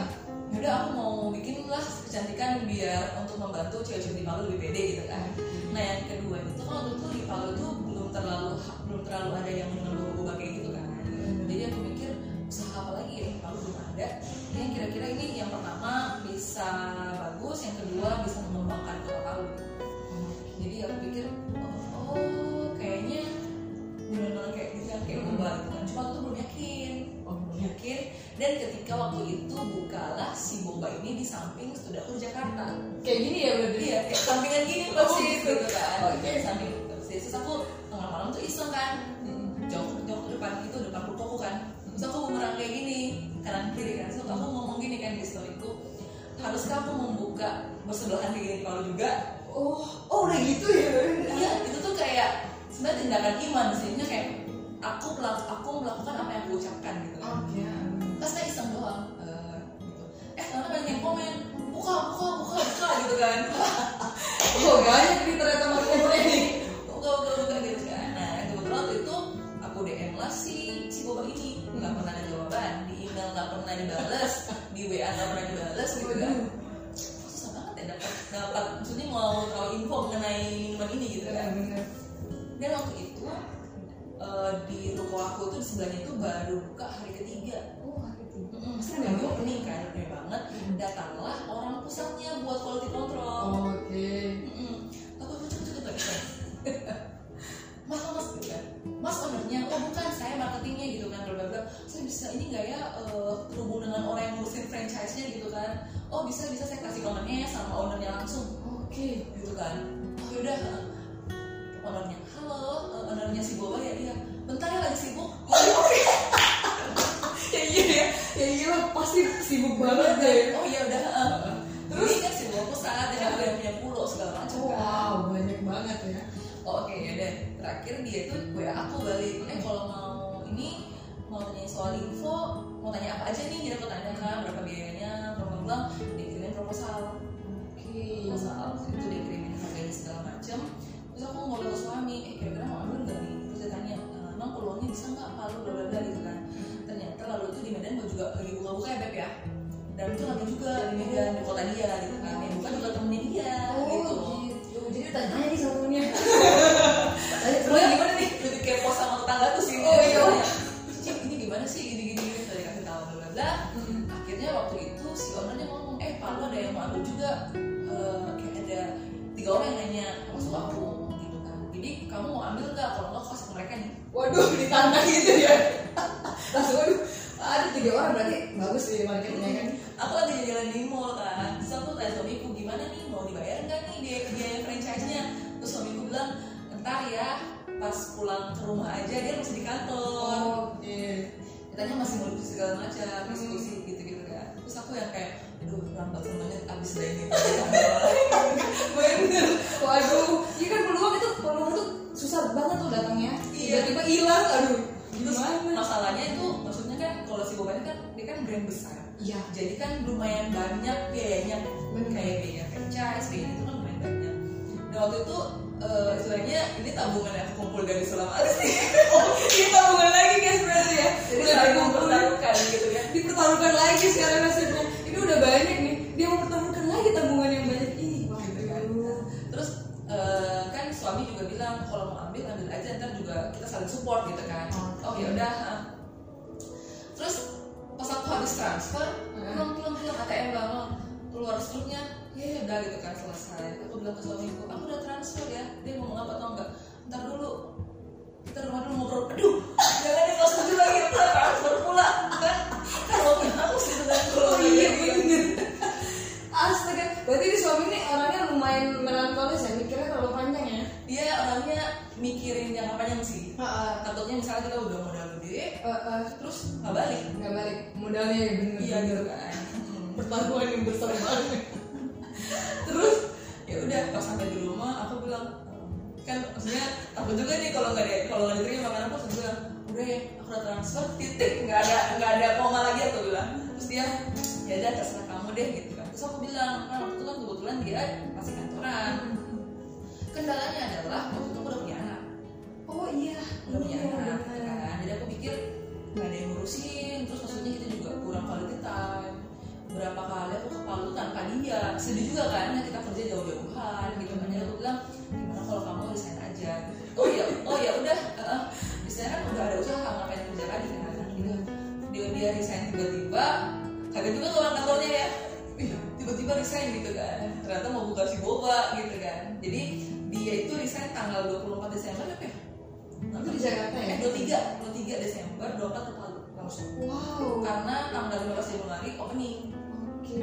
[SPEAKER 2] yaudah aku mau bikin lah kecantikan biar untuk membantu cewek-cewek di Palu lebih pede gitu kan. Nah yang kedua itu kan waktu itu di Palu itu belum terlalu belum terlalu ada yang mengeluh kayak gitu kan. Jadi aku mikir usaha apa lagi ya Palu belum ada. Ini yang kira-kira ini yang pertama bisa bagus, yang kedua bisa mengembangkan kota Palu. Jadi aku pikir oh, oh, kayaknya benar-benar kayak gitu kan kayak boba gitu kan. Cuma aku tuh belum yakin.
[SPEAKER 1] oh
[SPEAKER 2] Belum yakin. Dan ketika waktu itu bukalah si boba ini di samping studio aku Jakarta
[SPEAKER 1] kayak gini ya berarti
[SPEAKER 2] iya kayak sampingan gini persis
[SPEAKER 1] Oh, gitu.
[SPEAKER 2] gitu kan
[SPEAKER 1] Oke.
[SPEAKER 2] samping persis terus aku tengah malam tuh iseng kan jauh jauh ke depan itu depan rukoku kan terus aku bumerang kayak gini kanan kiri kan terus aku ngomong gini kan di storyku haruskah aku membuka bersebelahan gini kalau juga.
[SPEAKER 1] Oh oh udah gitu ya?
[SPEAKER 2] Iya itu tuh kayak sebenarnya tindakan iman sehingga kayak aku melak- aku melakukan apa yang aku ucapkan gitu. Kan
[SPEAKER 1] oke.
[SPEAKER 2] Pas saya iseng doang eh, gitu eh banyak yang komen buka buka buka buka gitu kan. <laughs>
[SPEAKER 1] Oh banyak nih ternyata marketnya nih.
[SPEAKER 2] Buka buka buka gitu kan. Nah kebetulan waktu itu aku DM lah si si boba ini. Nggak pernah ada jawaban email nggak pernah dibales di WA nggak pernah dibales gitu kan. Susah banget ya dapat dapat maksudnya mau tahu info mengenai minuman ini gitu kan.
[SPEAKER 1] Bener.
[SPEAKER 2] dan waktu itu eh, di ruko aku tuh di sebelahnya itu baru buka hari ketiga. Mm-mm, Pasti rame banget nih kan? Banget. Datanglah orang pusatnya buat quality control.
[SPEAKER 1] Oke.
[SPEAKER 2] Mm-mm. aku aku cepet cepet <laughs> mas mas gitu kan mas ownernya. Oh bukan saya marketingnya gitu kan bla bla saya bisa ini nggak ya terhubung dengan orang yang ngurusin franchise nya gitu kan. Oh bisa bisa saya kasih komennya sama ownernya langsung.
[SPEAKER 1] Oke
[SPEAKER 2] gitu kan. Oh yaudah eh, ownernya. Halo eh, ownernya si boba ya iya. Bentar ya lagi sibuk. <laughs>
[SPEAKER 1] Ya iya ya. Ya iya pasti sibuk banget deh
[SPEAKER 2] oh iya udah eh. terus? Kan si boba pusat dan aku yang punya pulau segala macam kan.
[SPEAKER 1] Wow banyak banget ya.
[SPEAKER 2] Oh, oke ya dan terakhir dia tuh WA aku balik. Eh kalau mau ini mau tanya soal info mau tanya apa aja nih jadi aku tanyakan berapa biayanya bla bla dikirimin proposal.
[SPEAKER 1] Oke.
[SPEAKER 2] Proposal itu dikirimin harganya segala macem. Terus aku ngobrol ke suami eh kira-kira mau ambil nggak nih? Terus dia tanya "Eh, emang peluangnya bisa nggak bla bla bla gitu kan. Ternyata lalu itu di Medan gue juga lagi buka-buka ya beb ya. Dan itu lagi juga di yang mau ambil juga Eh, kayak ada tiga orang yang nanya masuk aku gitu kan. Jadi kamu mau ambil nggak? Kalau nggak kasih mereka. Nih
[SPEAKER 1] waduh <laughs> ditantang gitu ya. <laughs> Langsung waduh ada tiga orang berarti bagus sih marketnya kan.
[SPEAKER 2] Aku lagi jalan di mall kan. Terus aku tanya suamiku gimana nih? Mau dibayar nggak nih biaya biaya franchise nya terus suamiku bilang ntar ya pas pulang ke rumah aja dia masih di kantor.
[SPEAKER 1] Oke
[SPEAKER 2] katanya masih mau segala macam diskusi gitu gitu kan. Terus aku yang kayak aduh lambat semuanya abis dari ini
[SPEAKER 1] bener. Waduh. Iya kan peluang itu peluang itu susah banget tuh datangnya.
[SPEAKER 2] Iya.
[SPEAKER 1] tiba-tiba hilang aduh.
[SPEAKER 2] Terus
[SPEAKER 1] gimana?
[SPEAKER 2] masalahnya itu maksudnya kan kalau si Boba ini kan dia kan brand besar.
[SPEAKER 1] Iya.
[SPEAKER 2] Jadi kan lumayan banyak biayanya.
[SPEAKER 1] Bener.
[SPEAKER 2] kayak biaya franchise biaya itu kan lumayan banyak. Dan waktu itu eh, istilahnya ini tabungan yang aku kumpul dari sulam alis nih
[SPEAKER 1] ini tabungan lagi guys berarti ya.
[SPEAKER 2] Jadi saling mempertaruhkan gitu kan.
[SPEAKER 1] Dipertaruhkan lagi sekarang nasibnya ini udah banyak nih. Dia mau pertemukan lagi tabungan yang banyak.
[SPEAKER 2] Ini Wah, gitu kan terus uh, kan suami juga bilang kalau mau ambil ambil aja ntar juga kita saling support gitu kan. Oh ya udah terus pas aku habis transfer pulang pulang pulang ATM bangun keluar struknya ya, ya udah gitu kan selesai. Aku bilang ke suamiku aku udah transfer ya dia mau ngapa atau enggak? Ntar dulu kita rumah dulu ngobrol aduh jangan di kos dulu lagi kita transfer pula kan kalau aku sih dengan
[SPEAKER 1] Oh iya bener. Astaga, berarti di suami ini orangnya lumayan melankolis ya, mikirnya terlalu panjang ya.
[SPEAKER 2] dia orangnya mikirin jangka panjang sih
[SPEAKER 1] Heeh.
[SPEAKER 2] takutnya misalnya kita udah modal gede
[SPEAKER 1] Heeh.
[SPEAKER 2] terus nggak balik
[SPEAKER 1] Nggak balik modalnya ya bener.
[SPEAKER 2] iya gitu kan Hmm.
[SPEAKER 1] Pertaruhan yang besar banget.
[SPEAKER 2] terus ya udah pas sampai di rumah aku bilang kan maksudnya aku juga nih kalau nggak ada kalau nggak diterima makan aku bilang udah ya aku udah transfer titik nggak ada nggak ada koma lagi aku bilang. Terus dia ya udah terserah kamu deh gitu kan. Terus aku bilang kan waktu itu kan kebetulan dia masih kantoran. Kendalanya adalah waktu itu aku udah punya anak.
[SPEAKER 1] Oh iya,
[SPEAKER 2] udah punya
[SPEAKER 1] iya,
[SPEAKER 2] anak
[SPEAKER 1] bener.
[SPEAKER 2] kan. Jadi aku pikir nggak ada yang ngurusin. Terus maksudnya kita juga kurang quality time. Berapa kali aku ke Palu tanpa dia. Sedih juga kan kita kerja jauh-jauhan gitu kan. Jadi aku bilang kalau kamu resign aja oh ya oh ya udah uh, di sana kan udah ada usaha ngapain kerja lagi kan gitu dia dia resign tiba-tiba kaget juga orang kantornya ya Ih, tiba-tiba resign gitu kan ternyata mau buka si boba gitu kan jadi dia itu resign tanggal 24 Desember apa ya
[SPEAKER 1] Itu di Jakarta ya?
[SPEAKER 2] Eh, 23, 23 Desember, 24 ke Palu langsung.
[SPEAKER 1] Wow.
[SPEAKER 2] Karena tanggal 15 Januari opening.
[SPEAKER 1] Oke.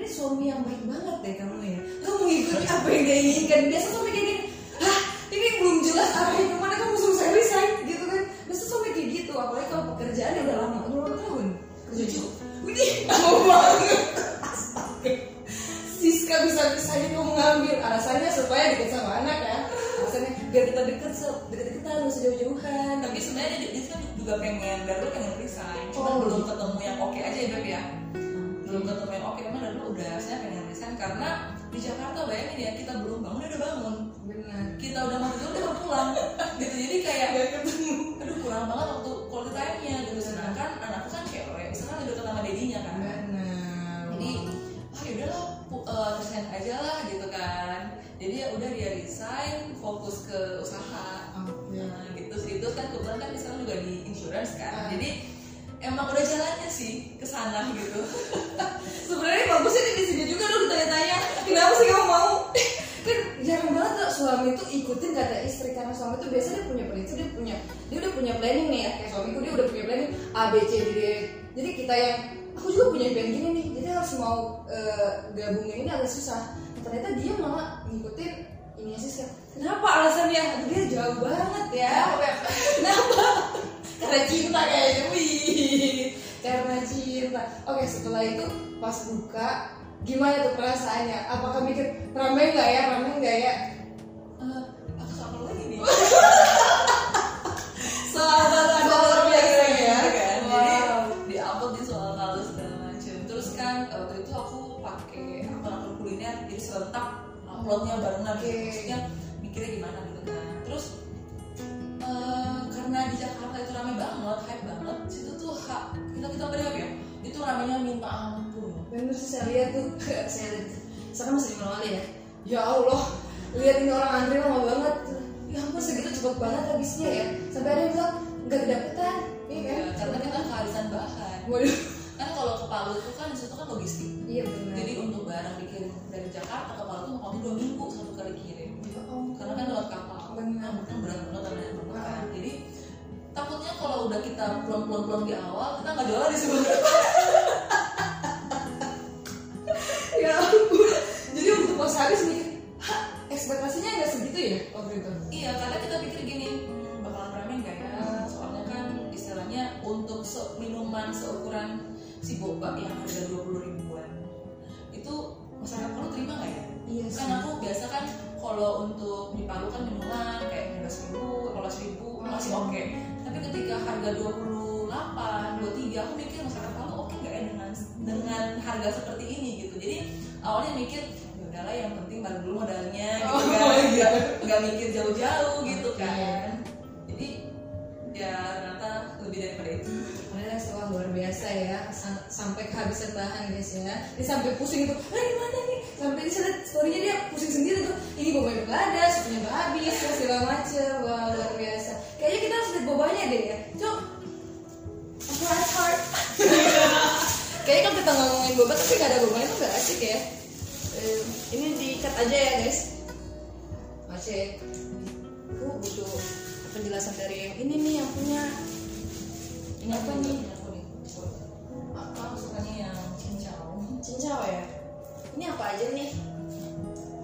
[SPEAKER 1] Ini suami yang baik banget deh kamu ya. Kamu mengikuti apa yang dia inginkan. Biasa suami kayak gini. Hah, ini belum jelas arahnya ke mana kamu suruh saya resign gitu kan. Biasa suami kayak gitu. Apalagi kalau pekerjaannya udah lama. Berapa tahun?
[SPEAKER 2] Tujuh.
[SPEAKER 1] Widih, lama banget. Astaga. Siska bisa bisanya kamu ngambil alasannya supaya deket sama anak ya. Alasannya biar kita deket deket-deketan nggak usah jauh-jauhan.
[SPEAKER 2] Tapi sebenarnya dia, dia kan juga pengen, lu pengen resign. Cuma
[SPEAKER 1] Oh.
[SPEAKER 2] belum ketemu yang oke aja ya Beb ya. Belum ketemu yang oke, emang dari dulu udah saya pengen resign karena di Jakarta bayangin ya kita belum bangun udah bangun.
[SPEAKER 1] Benar.
[SPEAKER 2] Kita udah mau tidur udah pulang. <laughs> gitu jadi kayak aduh kurang banget waktu quality time-nya gitu. Sedangkan anakku kan cewek, misalkan udah deket sama dedinya kan.
[SPEAKER 1] Benar.
[SPEAKER 2] jadi ah yaudahlah pu- eh, resign aja lah gitu kan jadi ya udah dia resign fokus ke usaha
[SPEAKER 1] Oke.
[SPEAKER 2] nah gitu sih itu kan kebetulan kan sekarang juga di insurance kan
[SPEAKER 1] Ah.
[SPEAKER 2] jadi emang udah jalannya sih ke sana gitu. <laughs>
[SPEAKER 1] Sebenarnya bagusnya di sini juga lu ditanya-tanya kenapa sih kamu mau? <laughs> kan jarang banget tuh suami tuh ikutin kata istri karena suami tuh biasanya dia punya prinsip dia punya dia udah punya planning nih ya. Kayak suamiku dia udah punya planning A B C D D jadi kita yang aku juga punya plan gini nih jadi harus mau eh, gabungin ini agak susah. Ternyata dia malah ngikutin ini sih kenapa alasannya? Dia jauh banget ya. Kenapa <laughs> karena cinta kayaknya wih. Karena cinta oke setelah itu pas buka gimana tuh perasaannya? Apakah mikir rame nggak ya? Rame nggak ya?
[SPEAKER 2] Eh, aku sama lagi nih. <laughs>
[SPEAKER 1] Ada luar biasa ya.
[SPEAKER 2] kan.
[SPEAKER 1] Wow.
[SPEAKER 2] jadi di upload di soal kalus segala macam. Terus kan waktu itu aku pakai akun-akun kuliner jadi serentak uploadnya barengan gitu.
[SPEAKER 1] Oke.
[SPEAKER 2] maksudnya mikirnya gimana karena di Jakarta itu rame banget hype banget. Situ tuh hak kita kita apa ya? Itu ramenya minta ampun.
[SPEAKER 1] Bener sih saya lihat tuh <laughs> saya lihat. Saya kan masih di Manawali ya? Ya Allah lihat ini orang antri lama banget. Ya ampun segitu cepet banget habisnya ya. Sampai ada yang bilang nggak kedapetan. Iya kan?
[SPEAKER 2] Ya, karena kita kehabisan bahan.
[SPEAKER 1] Waduh.
[SPEAKER 2] Kan kalau ke Palu itu kan di situ kan logistik.
[SPEAKER 1] Iya benar
[SPEAKER 2] jadi untuk barang dikirim dari Jakarta ke Palu tuh mau dua minggu satu kali kirim
[SPEAKER 1] ya ampun.
[SPEAKER 2] karena kan lewat kapal.
[SPEAKER 1] Benar.
[SPEAKER 2] kan berat banget karena jadi takutnya kalau udah kita plon plon plon di awal kita nggak jualan di sebenarnya <laughs>
[SPEAKER 1] ya ampun. Jadi untuk pas mikir hah ekspektasinya nggak segitu ya waktu itu?
[SPEAKER 2] Iya karena kita pikir gini hmm, bakalan rame nggak ya? Soalnya kan istilahnya untuk se- minuman seukuran si boba yang harga dua puluh ribuan itu masyarakat Palu terima nggak ya?
[SPEAKER 1] Iya sih.
[SPEAKER 2] kan aku biasa kan kalau untuk di Palu kan minuman kayak lima ribu, belas ribu masih oke. Tapi ketika harga 28, 23, aku mikir masyarakat Palu oke nggak ya dengan dengan harga seperti ini gitu. Jadi awalnya mikir ya udahlah yang penting balik dulu modalnya gitu
[SPEAKER 1] Oh,
[SPEAKER 2] kan,
[SPEAKER 1] iya.
[SPEAKER 2] nggak nggak mikir jauh-jauh gitu kan. Jadi ya ternyata lebih daripada itu.
[SPEAKER 1] Sekolah luar biasa ya Sa- sampai kehabisan bahan guys ya dia sampai pusing tuh ah gimana nih sampai di sana storynya dia pusing sendiri tuh. Ini bobanya nggak ada susunya nggak habis terus segala macem. Wah luar biasa. Kayaknya kita harus lihat bobanya deh ya. Cok aku heart. <laughs> Kayaknya kalau kita ngomongin boba tapi gak ada bobanya tuh gak asik ya. Eh, ini diikat aja ya guys. Masih aku butuh penjelasan dari yang ini nih yang punya. Ini apa nih?
[SPEAKER 2] Aku nih. Aku sukanya yang cincau.
[SPEAKER 1] cincau ya ini apa aja nih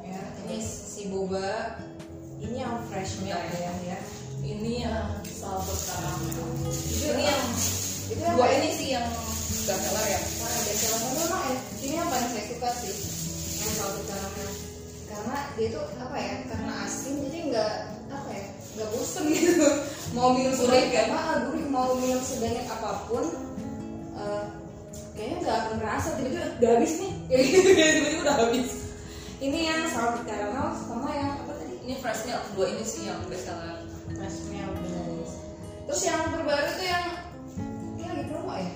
[SPEAKER 1] ya ini si boba ini yang fresh milk ya ya
[SPEAKER 2] Ini yang salted caramel. Ini yang
[SPEAKER 1] itu yang
[SPEAKER 2] dua ini sih yang best seller ya.
[SPEAKER 1] Wah, biasa banget memang ya. Ini yang paling saya suka sih, yang salted caramel. Karena dia tuh apa ya? Karena asin jadi nggak apa ya? Nggak bosen gitu. Mau minum sebanyak apa? Gurih mau minum sebanyak apa pun. eh, kayaknya nggak akan ngerasa tiba-tiba udah habis nih. <laughs> Gitu, tiba-tiba udah habis. Ini yang salted caramel sama yang apa tadi?
[SPEAKER 2] Ini fresh milk dua ini sih yang best seller.
[SPEAKER 1] Fresh milk guys. Terus yang terbaru tuh yang ini lagi promo ya?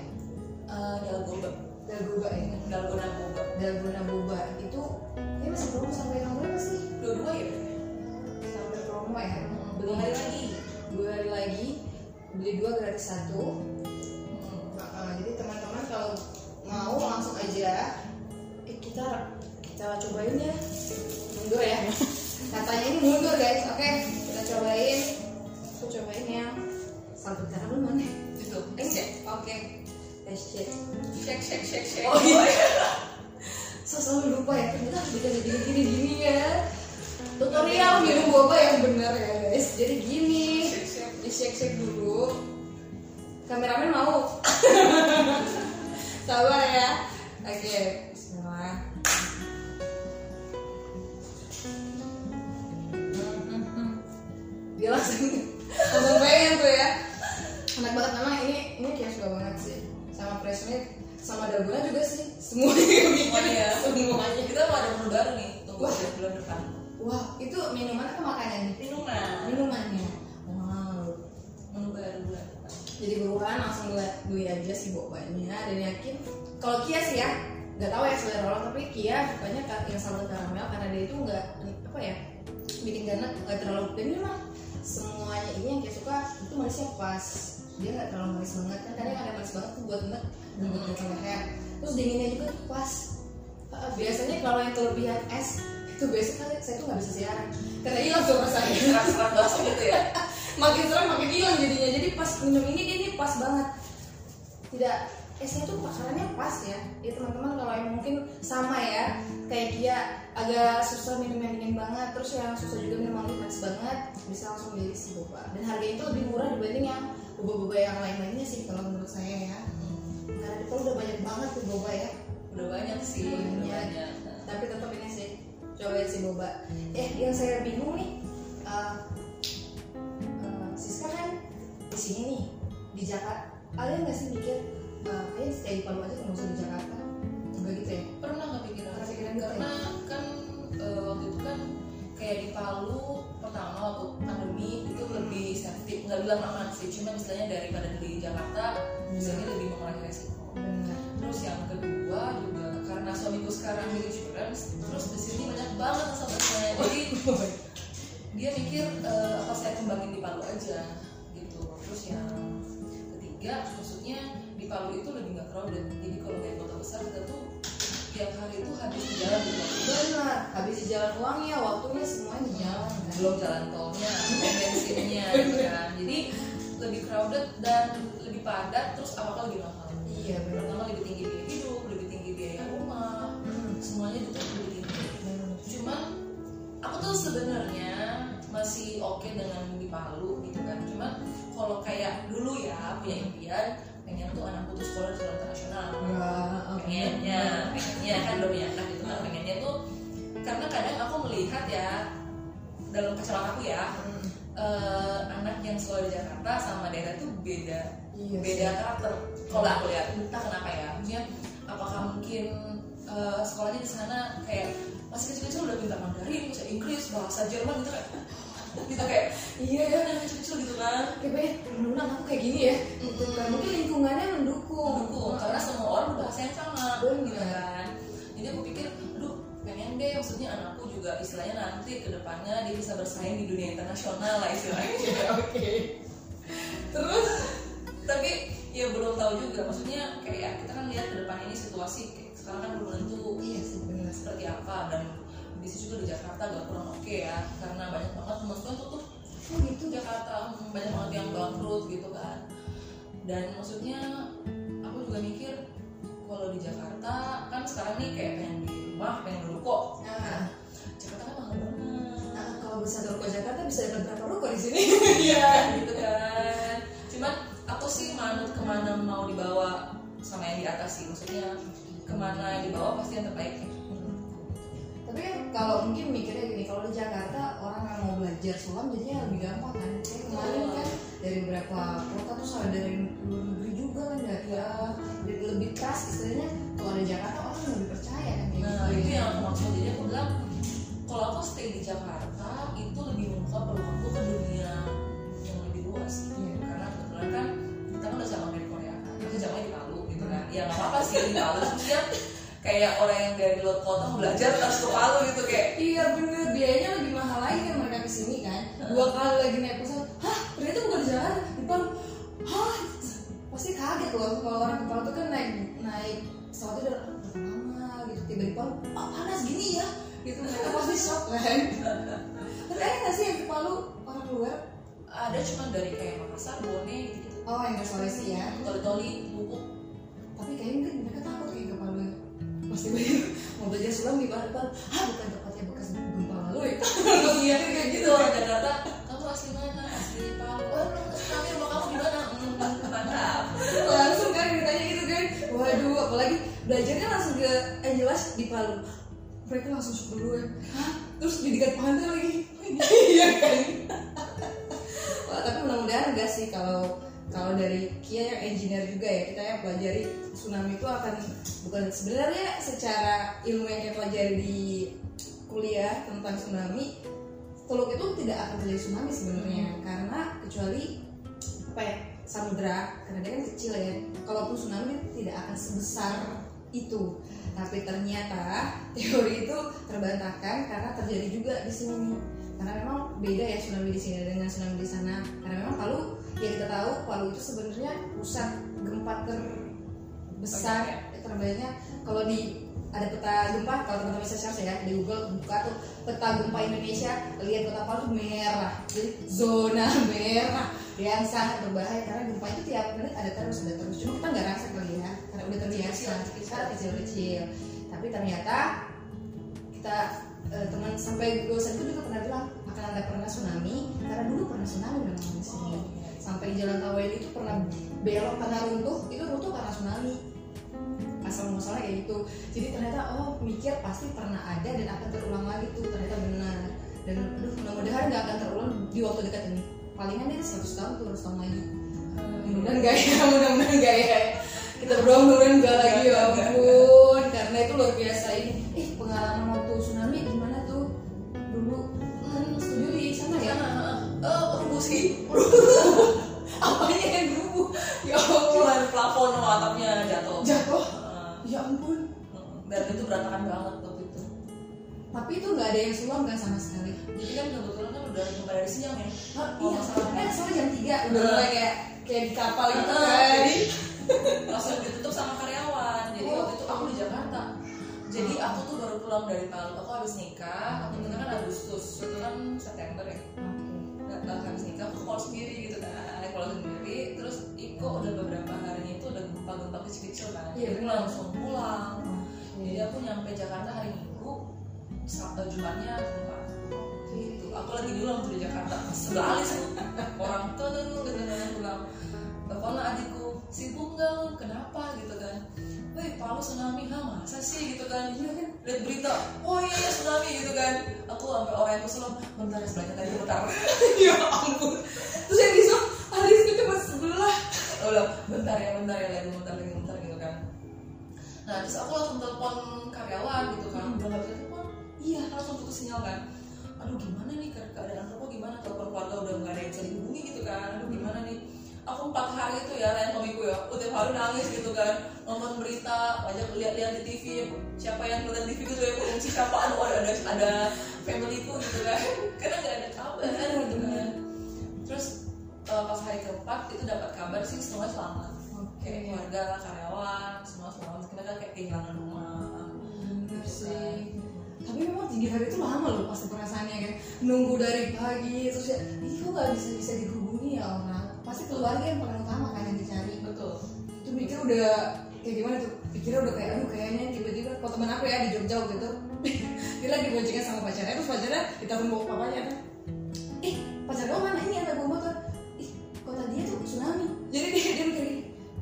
[SPEAKER 2] Eh, dalgona,
[SPEAKER 1] Dalgona ya.
[SPEAKER 2] dalgona boba.
[SPEAKER 1] Dalgona boba itu ini masih promo sampai tanggal berapa sih?
[SPEAKER 2] Dua-dua ya.
[SPEAKER 1] Sampai promo ya.
[SPEAKER 2] Hmm, Beli hari lagi.
[SPEAKER 1] Dua hari lagi beli dua gratis satu. Jadi teman-teman kalau mau langsung aja eh, kita kita cobain ya. Mundur ya. <laughs> Katanya ini mundur guys. Oke, kita cobain. Aku cobain yang satu caramel mana?
[SPEAKER 2] Itu.
[SPEAKER 1] Cek. Oke. Tes cek.
[SPEAKER 2] Shake shake shake shake.
[SPEAKER 1] Oh iya. <laughs> Selalu lupa ya, ternyata harus dikasih gini-gini gini ya. Tutorial minum boba yang benar ya guys. Jadi gini, di shake shake dulu. Kameramen mau? <laughs> Sabar ya. Oke, Bismillah. Dia langsung langsung pengen tuh ya. Enak banget memang ini ini kayak suka banget sih. Sama fresh sama dalgona juga sih. Semuanya
[SPEAKER 2] Semuanya.
[SPEAKER 1] semuanya.
[SPEAKER 2] Kita mau ada menu baru nih. Tunggu
[SPEAKER 1] Wah.
[SPEAKER 2] aja bulan depan.
[SPEAKER 1] Wah, itu minuman apa makanan?
[SPEAKER 2] Minuman.
[SPEAKER 1] Minumannya. Wow.
[SPEAKER 2] Menu baru.
[SPEAKER 1] Jadi buruan langsung beli aja si bobanya dan yakin kalau Kia sih ya nggak tahu ya selera orang tapi Kia sukanya ka- yang salted caramel karena dia itu nggak apa ya bikin ganas nggak terlalu dan mah semuanya ini yang Kia suka itu manisnya pas. Dia nggak terlalu manis banget kan kadang ada manis banget tuh buat enak dan buat leher terus dinginnya juga tuh pas. Uh, biasanya kalau yang kelebihan es itu biasanya saya tuh nggak bisa siaran. Karena hilang suara saya
[SPEAKER 2] Serat-serat bakso gitu ya.
[SPEAKER 1] makin serem makin hilang jadinya. Jadi pas minum ini dia ini pas banget. Tidak esnya tuh takarannya pas ya. Ya teman-teman kalau yang mungkin sama ya. Kayak dia agak susah minum yang dingin banget terus yang susah juga minum yang manis banget bisa langsung beli si boba. Dan harganya itu lebih murah dibanding yang boba-boba yang lain-lainnya sih kalau menurut saya ya. Karena itu udah banyak banget tuh boba ya.
[SPEAKER 2] Udah banyak sih. Udah
[SPEAKER 1] Banyak.
[SPEAKER 2] banyak.
[SPEAKER 1] tapi tetap ini sih cobain si boba. Eh yang saya bingung nih eh, eh, Siska kan di sini nih di Jakarta. Kalian nggak sih mikir eh, kayaknya stay di Palu aja nggak usah di Jakarta. Enggak gitu ya?
[SPEAKER 2] Pernah nggak pikiran?
[SPEAKER 1] Pernah pikiran gitu
[SPEAKER 2] Karena kan eh, waktu itu kan kayak di Palu pertama waktu pandemi itu lebih safety nggak bilang aman sih cuma misalnya daripada di Jakarta misalnya lebih mengurangi resiko.
[SPEAKER 1] Benar.
[SPEAKER 2] Terus yang kedua juga karena suamiku sekarang di insurance terus di sini banyak banget nasabahnya jadi dia mikir eh, apa saya kembangin di Palu aja gitu. Terus yang ketiga maksudnya di Palu itu lebih nggak crowded. Jadi kalau kayak kota besar kita tuh tiap hari itu habis di jalan. Di Palu
[SPEAKER 1] benar habis di jalan uangnya waktunya semuanya di jalan. Kan?
[SPEAKER 2] belum jalan tolnya bensinnya gitu kan. Jadi lebih crowded dan lebih padat terus apa lebih mahal
[SPEAKER 1] iya benar.
[SPEAKER 2] Lebih tinggi. Biaya Tinggi
[SPEAKER 1] benar.
[SPEAKER 2] cuman aku tuh sebenarnya masih oke dengan di Palu gitu kan. Cuman kalau kayak dulu ya punya impian pengen tuh anakku tuh sekolah di sekolah internasional. Pengennya pengennya kan udah punya anak gitu kan. Pengennya tuh karena kadang aku melihat ya dalam kacamata aku ya
[SPEAKER 1] Hmm,
[SPEAKER 2] eh, anak yang sekolah di Jakarta sama daerah tuh beda
[SPEAKER 1] iya
[SPEAKER 2] beda karakter. Kalau aku lihat entah kenapa ya maksudnya apakah mungkin eh, sekolahnya di sana kayak masih kecil-kecil udah pintar Mandarin bahasa Inggris bahasa Jerman gitu kayak <laughs> gitu kayak iya ya anak kecil-kecil gitu kan.
[SPEAKER 1] Kayak banyak temen-temen aku kayak gini ya. Gitu kan mungkin lingkungannya mendukung.
[SPEAKER 2] Mendukung karena semua orang bahasa yang sama gitu kan. Jadi aku pikir aduh pengen deh maksudnya anakku juga istilahnya nanti ke depannya dia bisa bersaing di dunia internasional lah istilahnya. <laughs>
[SPEAKER 1] Oke. Terus
[SPEAKER 2] tapi ya belum tahu juga. Maksudnya kayak kita kan lihat ke depan ini situasi sekarang kan belum tentu.
[SPEAKER 1] Iya sih benar.
[SPEAKER 2] Seperti apa? Dan bisnis juga di Jakarta gak kurang oke ya karena banyak banget teman-teman tuh tuh
[SPEAKER 1] oh gitu
[SPEAKER 2] Jakarta. Hmm, banyak banget yang bangkrut gitu kan. Dan maksudnya aku juga mikir kalau di Jakarta kan sekarang nih kayak pengen di rumah pengen ruko.
[SPEAKER 1] Nah,
[SPEAKER 2] Jakarta kan mahal banget.
[SPEAKER 1] Nah kalau bisa ke Jakarta bisa dapat berapa ruko di sini? <laughs>
[SPEAKER 2] Iya <laughs> gitu kan. Cuman aku sih manut ke mana mau dibawa sama yang di atas sih. Maksudnya ke mana yang dibawa pasti yang terbaik.
[SPEAKER 1] Tapi kan kalau mungkin mikirnya gini kalau di Jakarta orang yang mau belajar sulam jadinya lebih gampang kan. Kayak kemarin kan dari beberapa kota tuh ada dari luar negeri juga kan ya jadi lebih trust. Istilahnya kalau di Jakarta orang lebih percaya kan
[SPEAKER 2] nah
[SPEAKER 1] gitu
[SPEAKER 2] itu
[SPEAKER 1] ya.
[SPEAKER 2] yang aku maksud. Jadi aku bilang kalau aku stay di Jakarta itu lebih membuka peluangku ke dunia yang lebih luas gitu. Kebetulan kan ya nggak apa-apa sih di Palu maksudnya kayak orang yang dari luar kota belajar harus ke Palu gitu kayak
[SPEAKER 1] Iya bener, biayanya lebih mahal lagi kan mereka ke sini kan. Dua kali lagi naik pesawat, hah ternyata bukan Jakarta, di Palu. Hah, pasti kaget loh kalau orang ke Palu tuh kan naik naik pesawatnya udah "Ah, lama gitu. Tiba di Palu, ah panas gini ya gitu. Mereka pasti shock kan. Tapi ada gak sih yang ke Palu orang luar?
[SPEAKER 2] ada cuma dari kayak Makassar, Bone gitu
[SPEAKER 1] Oh yang ke Sulawesi ya.
[SPEAKER 2] Toli-toli, Bubuk
[SPEAKER 1] Tapi kayaknya mungkin mereka takut kayak ke Palu ya. Pasti banyak mau belajar sulam di Palu. Hah bukan tempatnya bekas gempa lalu ya. <laughs> Iya kayak gitu
[SPEAKER 2] orang Jakarta kamu asli mana? Asli Palu. Oh kami rumah kamu di mana? Hmm, mantap <laughs>
[SPEAKER 1] langsung kan ditanya gitu kan waduh apalagi belajarnya langsung ke yang jelas di Palu. Mereka langsung shock dulu ya. Terus di dekat pantai lagi. <laughs> Iya kan? Wah, tapi mudah-mudahan enggak sih kalau kalau dari Kia yang engineer juga ya kita yang pelajari tsunami itu akan bukan sebenarnya secara ilmu yang kita pelajari di kuliah tentang tsunami Teluk itu tidak akan terjadi tsunami sebenarnya. Karena kecuali apa ya samudra karena dia kan kecil ya. Kalaupun tsunami tidak akan sebesar itu. Tapi ternyata teori itu terbantahkan karena terjadi juga di sini. Karena memang beda ya tsunami di sini dengan tsunami di sana. Karena memang Palu ya kita tahu Palu itu sebenarnya pusat gempa terbesar terbaiknya. Kalau di ada peta gempa kalau teman-teman bisa search ya di Google buka tuh peta gempa Indonesia lihat kota Palu merah. Jadi zona <laughs> merah yang sangat berbahaya karena gempa itu tiap menit ada terus ada terus. Cuma kita nggak rasa kali ya karena udah terbiasa kita kecil-kecil. Tapi ternyata kita eh, teman sampai dosen itu juga pernah bilang akan ada pernah tsunami karena dulu pernah tsunami memang di sini sampai jalan Taweli itu pernah belok karena runtuh itu runtuh karena tsunami. Asal muasalnya kayak gitu. Jadi ternyata oh mikir pasti pernah ada dan akan terulang lagi tuh ternyata benar. Dan aduh mudah-mudahan nggak akan terulang di waktu dekat ini. Palingan dia 100 tahun 200 tahun lagi. Mudah-mudahan enggak ya <laughs> mudah-mudahan enggak ya. Kita berdoa mudah-mudahan enggak lagi ya ampun. Karena itu luar biasa ini. Eh pengalaman waktu tsunami gimana tuh? Dulu kan studio di sana ya
[SPEAKER 2] sih. <laughs>
[SPEAKER 1] Apanya yang rubuh ya Allah.
[SPEAKER 2] Plafon sama atapnya jatuh.
[SPEAKER 1] Jatuh?
[SPEAKER 2] Eh,
[SPEAKER 1] ya ampun.
[SPEAKER 2] Dan itu berantakan banget waktu itu.
[SPEAKER 1] Tapi itu nggak ada yang sulam kan sama sekali.
[SPEAKER 2] Jadi kan kebetulan kan udah mulai dari siang ya.
[SPEAKER 1] Oh,
[SPEAKER 2] Oh,
[SPEAKER 1] iya,
[SPEAKER 2] masalahnya.
[SPEAKER 1] kan. soalnya jam 3 udah. Mulai kayak kayak di kapal gitu
[SPEAKER 2] Nah,
[SPEAKER 1] kan.
[SPEAKER 2] jadi <laughs> langsung ditutup sama karyawan. Jadi
[SPEAKER 1] Oh.
[SPEAKER 2] waktu itu aku di Jakarta. Jadi aku tuh baru pulang dari Palu. Aku habis nikah aku nikah kan Agustus. Itu kan September ya Habis nikah aku call sendiri gitu kan call sendiri terus Iko udah beberapa harinya itu udah gempa-gempa kecil-kecil kan
[SPEAKER 1] Iya,
[SPEAKER 2] jadi langsung pulang jadi
[SPEAKER 1] Jadi
[SPEAKER 2] aku nyampe Jakarta hari Minggu Sabtu Jumatnya gempa gitu aku lagi dulu waktu di Jakarta sebelah alis orang tuh tuh gitu kan bilang telepon adikku sibuk nggak kenapa gitu kan Wih, Palu tsunami, ha masa sih? Gitu kan.
[SPEAKER 1] Iya kan?
[SPEAKER 2] Lihat berita, oh iya iya, tsunami gitu kan. Aku sampai orang yang kesel, bentar ya sebelahnya tadi bentar. <laughs>
[SPEAKER 1] Ya ampun. Terus yang di sana Alis itu cuma sebelah.
[SPEAKER 2] udah bentar ya bentar ya lagi bentar lagi bentar gitu kan. Nah terus aku langsung telepon karyawan gitu kan. Udah nggak bisa telepon? Iya langsung putus sinyal kan. Aduh gimana nih? Ke- keadaan aku gimana? Telepon keluarga udah nggak ada yang bisa dihubungi gitu kan. Aduh gimana nih aku empat hari itu ya lain suamiku ya. Aku tiap hari nangis gitu kan. Nonton berita banyak lihat-lihat di TV siapa yang nonton TV gitu ya pengungsi siapa? Aduh ada ada, ada familyku gitu kan. <laughs> Karena nggak ada kabar gitu kan. Terus eh, pas hari keempat itu dapat kabar sih semua selamat.
[SPEAKER 1] Oke.
[SPEAKER 2] kayak keluarga karyawan semua selamat. Kita kan kayak kehilangan rumah.
[SPEAKER 1] Bener sih. Tapi memang tiga hari itu lama loh pasti perasaannya kan. Nunggu dari pagi terus ya, kok gak bisa bisa dihubungi ya orang. Pasti keluarga yang paling utama kan yang dicari.
[SPEAKER 2] betul.
[SPEAKER 1] Itu mikir udah kayak gimana tuh? Pikirnya udah kayak aduh kayaknya tiba-tiba kalau teman aku ya di Jogja waktu itu. <laughs> Dia lagi boncengan sama pacarnya terus pacarnya ditaruh bawa papanya kan. Ih pacar kamu mana? Ini ada bawa motor ih kota dia tuh tsunami. Jadi dia dia mikir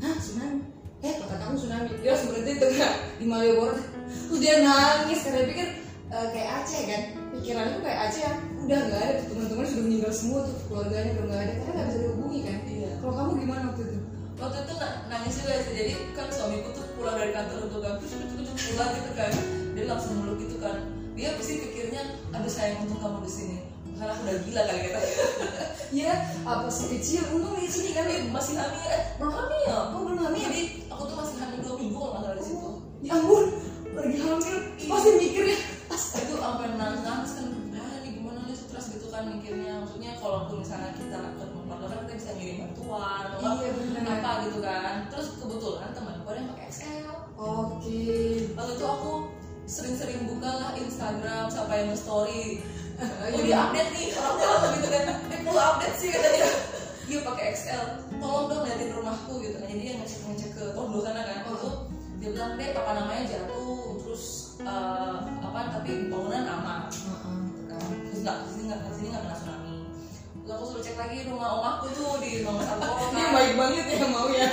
[SPEAKER 1] hah tsunami? Eh kota kamu tsunami. Dia langsung berhenti tuh nggak di Malioboro terus dia nangis karena dia pikir eh, kayak Aceh kan. Pikirannya tuh kayak Aceh. kan udah nggak ada teman-teman sudah meninggal semua tuh keluarganya udah nggak ada karena nggak bisa dihubungi kan.
[SPEAKER 2] Iya.
[SPEAKER 1] Kalau kamu gimana waktu itu?
[SPEAKER 2] Waktu itu na- nangis juga sih jadi kan suamiku tuh pulang dari kantor untuk gak cepet cepet pulang gitu kan. Dia langsung meluk gitu kan. Dia pasti pikirnya aduh sayang untung kamu di sini. Karena aku udah gila kali kata
[SPEAKER 1] ya <laughs> apa sih kecil? Untung di sini kan?
[SPEAKER 2] Tapi masih hamil. Eh belum hamil.
[SPEAKER 1] Oh belum hamil.
[SPEAKER 2] Jadi aku tuh masih hamil dua minggu kalau nggak di situ.
[SPEAKER 1] Ya ampun. Lagi hamil. Pasti mikirnya
[SPEAKER 2] itu sampai nangis nangis kan kan mikirnya maksudnya kalau misalnya kita ketemu keluarga kan kita bisa ngirim bantuan atau apa-
[SPEAKER 1] Iya, bener.
[SPEAKER 2] apa gitu kan. Terus kebetulan temanku ada yang pakai XL
[SPEAKER 1] oke.
[SPEAKER 2] Waktu itu aku sering-sering buka lah Instagram siapa yang story oh <laughs>
[SPEAKER 1] iya.
[SPEAKER 2] dia update nih orang tua gitu kan. Dia perlu update sih kata dia. Yuk pakai XL tolong dong liatin rumahku gitu kan. Jadi dia ngecek ngecek ke tondo sana kan.
[SPEAKER 1] Oh.
[SPEAKER 2] itu dia bilang deh apa namanya jatuh. Terus eh, apa tapi bangunan aman nggak ke sini nggak ke sini nggak kena tsunami. Terus aku suruh cek lagi rumah omahku tuh di nomor satu
[SPEAKER 1] dia
[SPEAKER 2] kan
[SPEAKER 1] baik banget ya mau ya.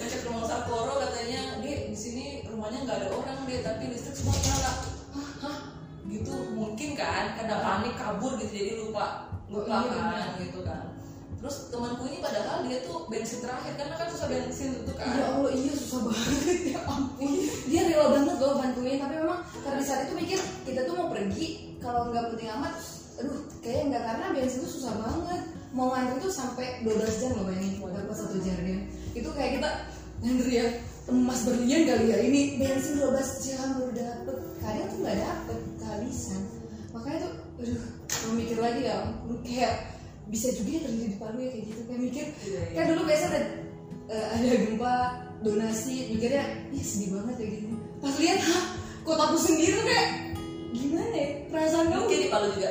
[SPEAKER 2] Ngecek rumah Sakoro katanya dia di sini rumahnya nggak ada orang dia tapi listrik semua nyala. Hah, hah? Gitu mungkin kan karena panik kabur gitu jadi lupa lupa
[SPEAKER 1] Oh, iya,
[SPEAKER 2] kan gitu kan. Terus temanku ini padahal dia tuh bensin terakhir karena kan susah bensin tuh
[SPEAKER 1] ya
[SPEAKER 2] kan
[SPEAKER 1] Allah iya susah banget ya ampun. Dia rela banget loh bantuin tapi memang karena di saat itu mikir kita tuh mau pergi kalau nggak penting amat aduh kayaknya nggak karena bensin tuh susah banget. Mau ngantri tuh sampai 12 jam loh bayangin dapat satu jardian itu kayak kita ngantri ya emas berlian kali ya ini bensin 12 jam baru dapet. Kadang tuh nggak dapet kehabisan makanya tuh aduh mau mikir lagi ya kayak bisa juga ya terjadi di Palu ya kayak gitu. Kayak mikir
[SPEAKER 2] Iya, iya.
[SPEAKER 1] kan dulu biasa ada eh, ada gempa donasi mikirnya ih sedih banget ya gini. Pas lihat hah kotaku sendiri tuh kayak gimana ya? Perasaan kamu?
[SPEAKER 2] Mungkin di Palu juga.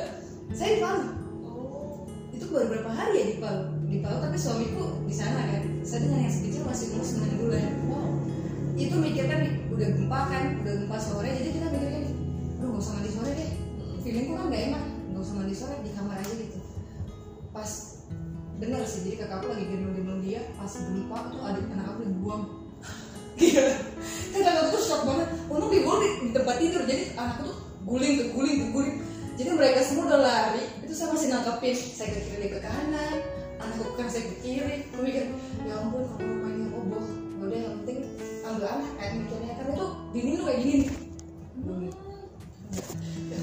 [SPEAKER 1] Saya di Palu.
[SPEAKER 2] Oh.
[SPEAKER 1] Itu baru berapa hari ya di Palu? Di Palu tapi suamiku di sana kan. Saya dengan yang sekecil masih umur 9 bulan
[SPEAKER 2] wow
[SPEAKER 1] itu mikir kan udah gempa kan udah gempa sore. Jadi kita mikirnya nih aduh gak usah mandi sore deh. Feelingku kan gak enak gak usah mandi sore di kamar aja gitu. Pas bener sih jadi kakakku lagi gendong-gendong dia pas gempa tuh adik anak aku dibuang Gila <laughs> kan kakakku tuh shock banget. Untung dibuang di, di tempat tidur. Jadi anakku tuh guling ke guling ke guling. Jadi mereka semua udah lari. Itu saya masih nangkepin saya ke kiri ke kanan. Anakku kan saya ke kiri. Aku mikir ya ampun kalau rumahnya roboh. Ya udah yang penting ambil anak kan mikirnya. Karena tuh dinding tuh kayak gini nih ya,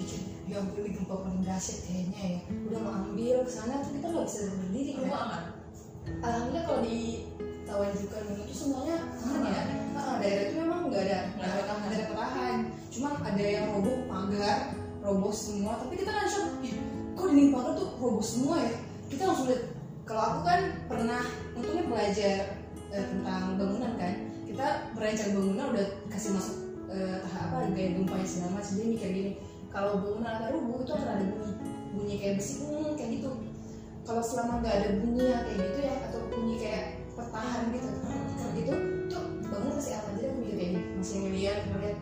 [SPEAKER 1] mikir ya ampun ini gempa paling dahsyat kayaknya ya. Udah mau ambil ke sana tuh kita nggak bisa berdiri kan?
[SPEAKER 2] aman?
[SPEAKER 1] Alhamdulillah kalau di Tawajukan itu semuanya aman ya? Nah, daerah itu memang nggak ada nggak ada petahan cuma ada yang roboh pagar roboh semua. Tapi kita kan shock "Ih, kok dinding pagar tuh roboh semua ya? Kita langsung lihat. Kalau aku kan pernah untungnya belajar eh, tentang bangunan kan. Kita merancang bangunan udah kasih masuk eh, tahap apa gaya gempanya segala macam. Jadi mikir gini kalau bangunan agak rubuh itu akan ada bunyi. Bunyi kayak besi hmm, kayak gitu. Kalau selama nggak ada bunyi yang kayak gitu ya atau bunyi kayak pertahan gitu. Kayak gitu tuh bangun masih aman jadi aku mikir gini masih ngeliat ngeliat.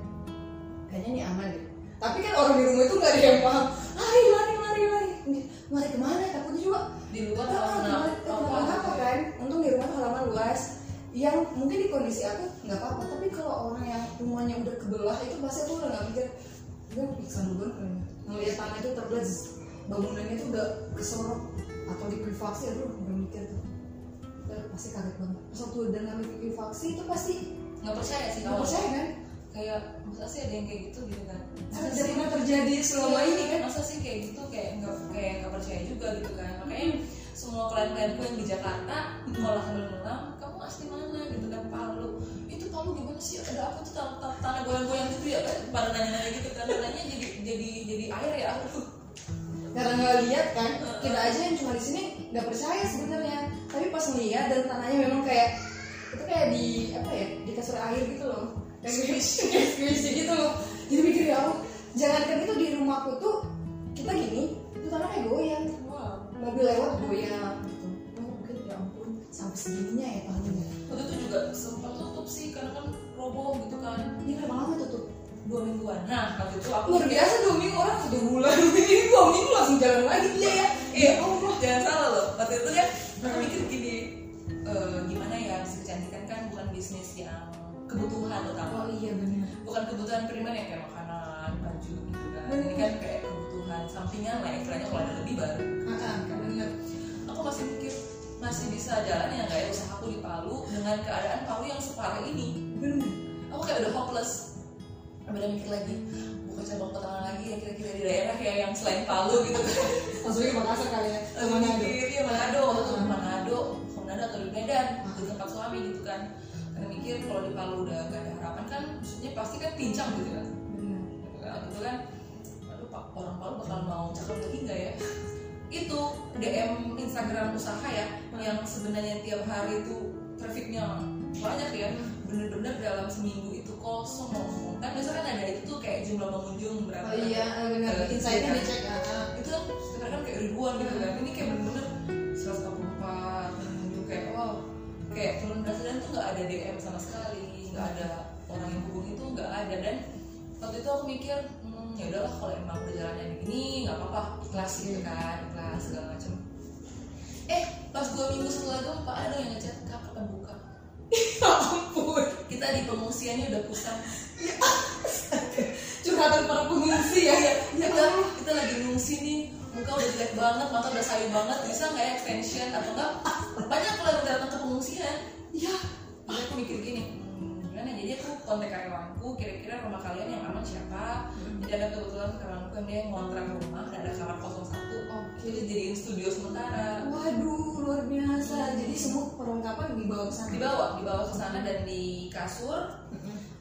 [SPEAKER 1] Kayaknya ini aman deh tapi kan orang di rumah itu nggak ada yang paham. Lari lari lari lari. Lari ke mana? Takutnya juga
[SPEAKER 2] di luar
[SPEAKER 1] gimana- kenapa apa kan? Untung di rumah halaman luas. Yang mungkin di kondisi aku nggak apa-apa. Tapi kalau orang yang rumahnya udah kebelah itu pasti aku udah nggak mikir gue pingsan duluan ngeliat tanah itu terbelah bangunannya itu udah kesorot atau likuifaksi aduh udah mikir tuh Pasti kaget banget. Pas waktu udah ngambil likuifaksi itu pasti
[SPEAKER 2] nggak percaya sih
[SPEAKER 1] nggak percaya kan?
[SPEAKER 2] kayak masa sih ada yang kayak gitu gitu kan.
[SPEAKER 1] Masa pernah terjadi selama ini kan?
[SPEAKER 2] masa sih kayak gitu kayak nggak kayak nggak percaya juga gitu kan. Makanya semua klien-klienku yang di Jakarta kalau hamil malam kamu asli mana? Gitu kan Palu. Itu Palu gimana sih? Ada apa tuh tanah, tanah goyang-goyang gitu ya pada nanya-nanya gitu kan. Nanya jadi jadi jadi air ya
[SPEAKER 1] karena nggak lihat kan kita aja yang cuma di sini nggak percaya sebenarnya. Tapi pas ngeliat dan tanahnya memang kayak itu kayak di apa ya di kasur air gitu loh. Kayak squish squish gitu loh. Jadi mikir ya Allah jangankan itu di rumahku tuh kita gini itu tanah kayak goyang.
[SPEAKER 2] Wow.
[SPEAKER 1] Mobil lewat goyang. Gitu oh mungkin ya ampun. Sampai segininya ya tanahnya
[SPEAKER 2] waktu itu juga sempat tutup sih karena kan roboh gitu kan.
[SPEAKER 1] Ini berapa lama tutup
[SPEAKER 2] dua mingguan. Nah waktu itu aku
[SPEAKER 1] luar biasa dua minggu orang satu bulan. <laughs> Ini dua minggu langsung jalan lagi dia ya.
[SPEAKER 2] Iya jangan salah loh. Waktu itu kan aku mikir gini eh, gimana ya kecantikan kan bukan bisnis yang kebutuhan utama
[SPEAKER 1] oh iya benar
[SPEAKER 2] bukan kebutuhan primer yang kayak makanan baju gitu kan.
[SPEAKER 1] Bener.
[SPEAKER 2] ini kan kayak kebutuhan sampingan lah istilahnya kalau ada lebih baru.
[SPEAKER 1] Ah benar
[SPEAKER 2] aku masih mikir masih bisa jalan ya nggak ya usahaku di Palu dengan keadaan Palu yang separah ini.
[SPEAKER 1] Benar
[SPEAKER 2] aku kayak udah hopeless udah mikir lagi. Buka cabang pertama lagi ya kira-kira di daerah ya yang selain Palu gitu. Kan
[SPEAKER 1] langsung ke Makassar kali ya?
[SPEAKER 2] Manado. Iya Manado. Waktu itu Manado. Manado atau di Medan. Di tempat suami gitu kan. Karena mikir kalau di Palu udah gak ada harapan kan maksudnya pasti kan pincang gitu kan.
[SPEAKER 1] Benar.
[SPEAKER 2] Gitu kan aduh pak orang Palu bakal mau cakep lagi nggak ya? Itu DM Instagram usaha ya yang sebenarnya tiap hari itu trafficnya banyak ya bener-bener dalam seminggu itu kosong. Ngomong kan biasanya kan ada itu tuh kayak jumlah pengunjung berapa.
[SPEAKER 1] Oh iya eh, benar
[SPEAKER 2] Ke-
[SPEAKER 1] insightnya
[SPEAKER 2] iya.
[SPEAKER 1] dicek ah.
[SPEAKER 2] Itu kan sebenarnya kan kayak ribuan gitu kan. Ini kayak bener-bener 144 pengunjung kayak wow. Kayak turun badan tuh nggak ada DM sama sekali. Nggak ada orang yang hubungi itu nggak ada. Dan waktu itu aku mikir hmm, ya udahlah kalau emang perjalanannya begini nggak apa-apa ikhlas gitu kan ikhlas segala macem. Eh. Pas dua minggu setelah itu pak ada yang ngechat kak kapan buka <laughs>
[SPEAKER 1] ampun.
[SPEAKER 2] Kita di pengungsiannya udah kusam
[SPEAKER 1] curhatan para pengungsi ya.
[SPEAKER 2] Kita kita lagi ngungsi nih. Muka udah jelek banget mata udah sayu banget. Bisa nggak ya extension atau enggak banyak kalau datang ke pengungsian.
[SPEAKER 1] Ya.
[SPEAKER 2] Jadi aku mikir gini hmm, gimana? Jadi aku kontak karyawanku kira-kira rumah kalian yang aman siapa? Jadi ada kebetulan karyawanku yang dia ngontrak rumah dan ada kamar 01
[SPEAKER 1] perlengkapan dibawa ke sana
[SPEAKER 2] dibawa dibawa ke sana dan di kasur.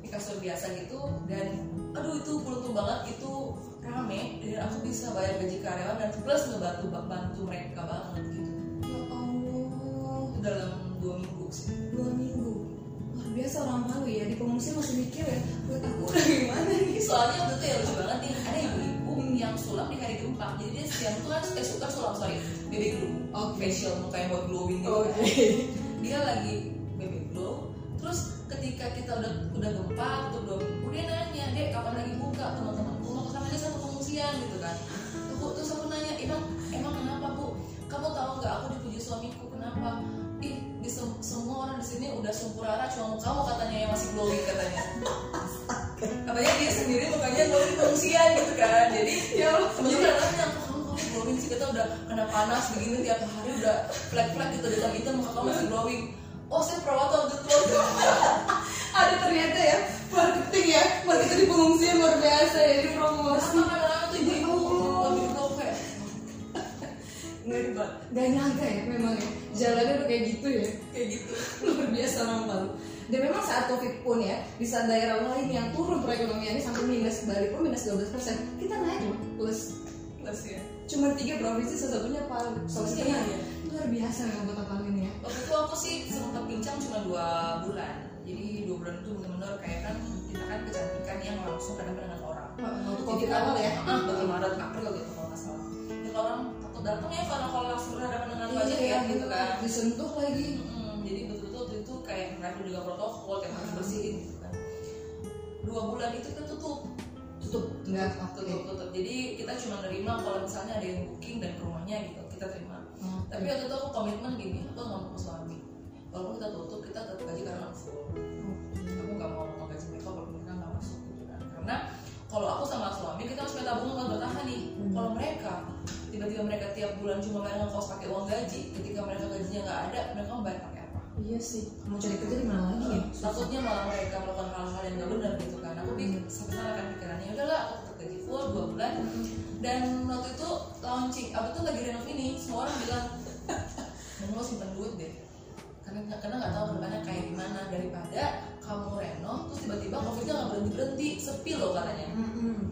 [SPEAKER 2] Di kasur biasa gitu. Dan aduh itu beruntung banget itu rame. Dan aku bisa bayar gaji karyawan dan plus ngebantu bantu mereka banget gitu.
[SPEAKER 1] Ya Allah.
[SPEAKER 2] Dalam dua minggu sih.
[SPEAKER 1] Dua minggu? Luar biasa orang Palu ya. Di pengungsi masih mikir ya buat aku udah gimana nih?
[SPEAKER 2] Soalnya waktu itu ya lucu banget nih ada ibu-ibu yang sulam di hari gempa. Jadi dia siang tuh kan eh suka sulam sorry baby glow
[SPEAKER 1] Oke.
[SPEAKER 2] facial muka yang buat glowing gitu
[SPEAKER 1] oke.
[SPEAKER 2] kan dia lagi baby glow terus ketika kita udah udah gempa tutup dua minggu dia nanya dek kapan lagi buka? Teman-temanku mau ke sana aja sama pengungsian gitu kan. Terus, terus aku nanya emang emang kenapa bu? Kamu tahu nggak aku dipuji suamiku kenapa? Ih di sem- semua orang di sini udah sempurna cuma kamu katanya yang masih glowing katanya. Katanya dia sendiri mukanya glowing pengungsian gitu kan. Jadi
[SPEAKER 1] ya Allah
[SPEAKER 2] kamu kamu glowing sih kita udah kena panas begini tiap hari udah flat flat gitu hitam hitam muka kamu masih glowing. Oh saya perawat waktu itu. <laughs>
[SPEAKER 1] Ada ternyata ya marketing ya marketing di pengungsian luar biasa ya di promosi.
[SPEAKER 2] Sama kadang tuh ibu ibu lebih itu kayak.
[SPEAKER 1] Nggak nggak nyangka ya memang ya. Jalannya udah kayak gitu ya.
[SPEAKER 2] Kayak gitu.
[SPEAKER 1] Luar biasa Palu dan memang saat covid pun ya di saat daerah lain yang turun perekonomiannya sampai minus Bali pun minus 12 persen kita naik loh plus.
[SPEAKER 2] Plus ya
[SPEAKER 1] cuma tiga provinsi salah satunya Palu Sulawesi
[SPEAKER 2] Iya,
[SPEAKER 1] Tengah
[SPEAKER 2] iya.
[SPEAKER 1] luar biasa memang kota Palu ini ya.
[SPEAKER 2] Waktu itu aku sih sempat pincang cuma dua bulan. Jadi dua bulan itu benar-benar kayak kan kita kan kecantikan yang langsung kadang dengan orang.
[SPEAKER 1] Waktu
[SPEAKER 2] Jadi
[SPEAKER 1] covid
[SPEAKER 2] kan,
[SPEAKER 1] awal ya?
[SPEAKER 2] Ah, betul Maret April gitu kalau nggak salah. Ya kalau orang takut datang ya karena kalau langsung berhadapan dengan wajah ya gitu kan.
[SPEAKER 1] disentuh lagi.
[SPEAKER 2] Jadi betul-betul waktu itu kayak menerapin juga protokol tiap hari bersihin gitu kan. Dua bulan itu kan tutup
[SPEAKER 1] tutup enggak
[SPEAKER 2] tutup tutup. Jadi kita cuma nerima kalau misalnya ada yang booking dan ke rumahnya gitu kita terima. Tapi waktu itu aku komitmen gini aku nggak mau ke suami. Walaupun kita tutup kita tetap gaji karena full aku nggak mau mau gaji mereka walaupun mereka nggak masuk gitu kan. Karena kalau aku sama suami kita harus punya tabungan buat bertahan nih.
[SPEAKER 1] Hmm.
[SPEAKER 2] kalau mereka tiba-tiba mereka tiap bulan cuma bayar ngekos pakai uang gaji ketika mereka gajinya nggak ada mereka mau bayar
[SPEAKER 1] iya sih. Mau cari kerja di mana lagi ya?
[SPEAKER 2] Takutnya malah mereka melakukan hal-hal yang nggak benar gitu kan. Aku pikir sampai sana kan pikirannya udahlah aku tetap gaji full dua bulan. Dan waktu itu launching apa tuh lagi renov ini semua orang bilang mau lo simpan duit deh. Karena karena nggak tahu ke depannya kayak gimana. Daripada kamu renov terus tiba-tiba covidnya nggak berhenti berhenti sepi loh katanya.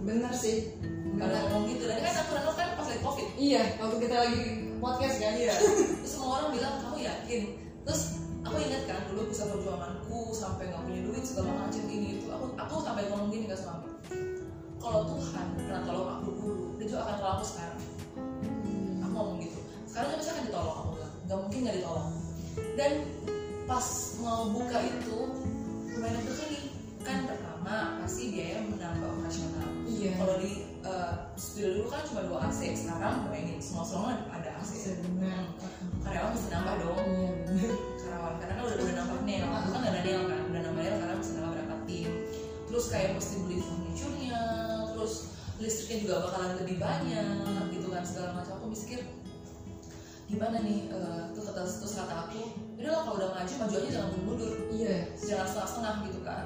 [SPEAKER 1] Bener sih.
[SPEAKER 2] Kalau ngomong gitu. Dan kan aku renov kan pas lagi covid.
[SPEAKER 1] Iya waktu kita lagi podcast kan.
[SPEAKER 2] Iya. Terus semua orang bilang kamu yakin? Terus aku ingat kan dulu bisa perjuanganku sampai nggak punya duit segala macam ini itu. Aku aku sampai ngomong gini ke suami. Kalau Tuhan pernah tolong aku dulu dia juga akan tolong aku sekarang. Aku ngomong gitu. Sekarang dia pasti akan ditolong aku bilang nggak mungkin nggak ditolong. Dan pas mau buka itu lumayan berkali kan pertama pasti biaya menambah operasional.
[SPEAKER 1] Iya.
[SPEAKER 2] Kalau di eh, studio dulu kan cuma dua AC sekarang bayangin semua semua ada AC
[SPEAKER 1] benar
[SPEAKER 2] karyawan mesti nambah dong.
[SPEAKER 1] Iya
[SPEAKER 2] karena kan udah udah nambah nail aku kan gak ada nail kan udah nambah nail karena mesti nambah berapa tim. Terus kayak mesti beli furniture-nya terus listriknya juga bakalan lebih banyak gitu kan segala macam. Aku mikir gimana nih eh, tuh kata terus kata aku? Udah lah kalau udah maju maju aja jangan mundur
[SPEAKER 1] iya.
[SPEAKER 2] Jangan setengah-setengah gitu kan.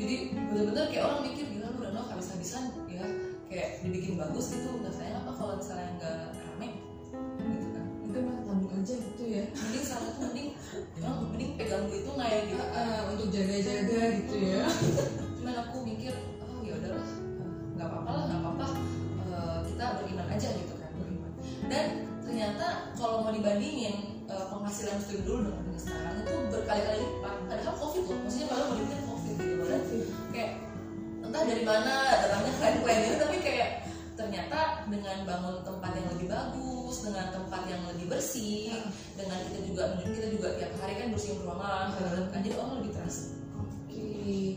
[SPEAKER 2] Jadi bener-bener kayak orang mikir gila lu udah habis-habisan ya kayak dibikin bagus gitu nggak sayang apa kalau misalnya nggak
[SPEAKER 1] aja gitu ya.
[SPEAKER 2] Mending salah tuh mending ya, mending pegang gue itu kayak gitu. Kan
[SPEAKER 1] Ah, untuk jaga-jaga gitu ya.
[SPEAKER 2] Cuman aku mikir oh ya udahlah nggak apa-apa lah nggak apa-apa. Eh, kita beriman aja gitu kan beriman. Dan ternyata kalau mau dibandingin eh, penghasilan student dulu dengan yang sekarang itu berkali-kali lipat. Padahal covid loh maksudnya padahal mau dibikin covid gitu dan kayak entah dari mana datangnya <laughs> klien-klien itu tapi kayak ternyata dengan bangun lebih bagus dengan tempat yang lebih bersih dengan kita juga kita juga tiap hari kan bersihin ruangan kan. Jadi orang lebih trust
[SPEAKER 1] oke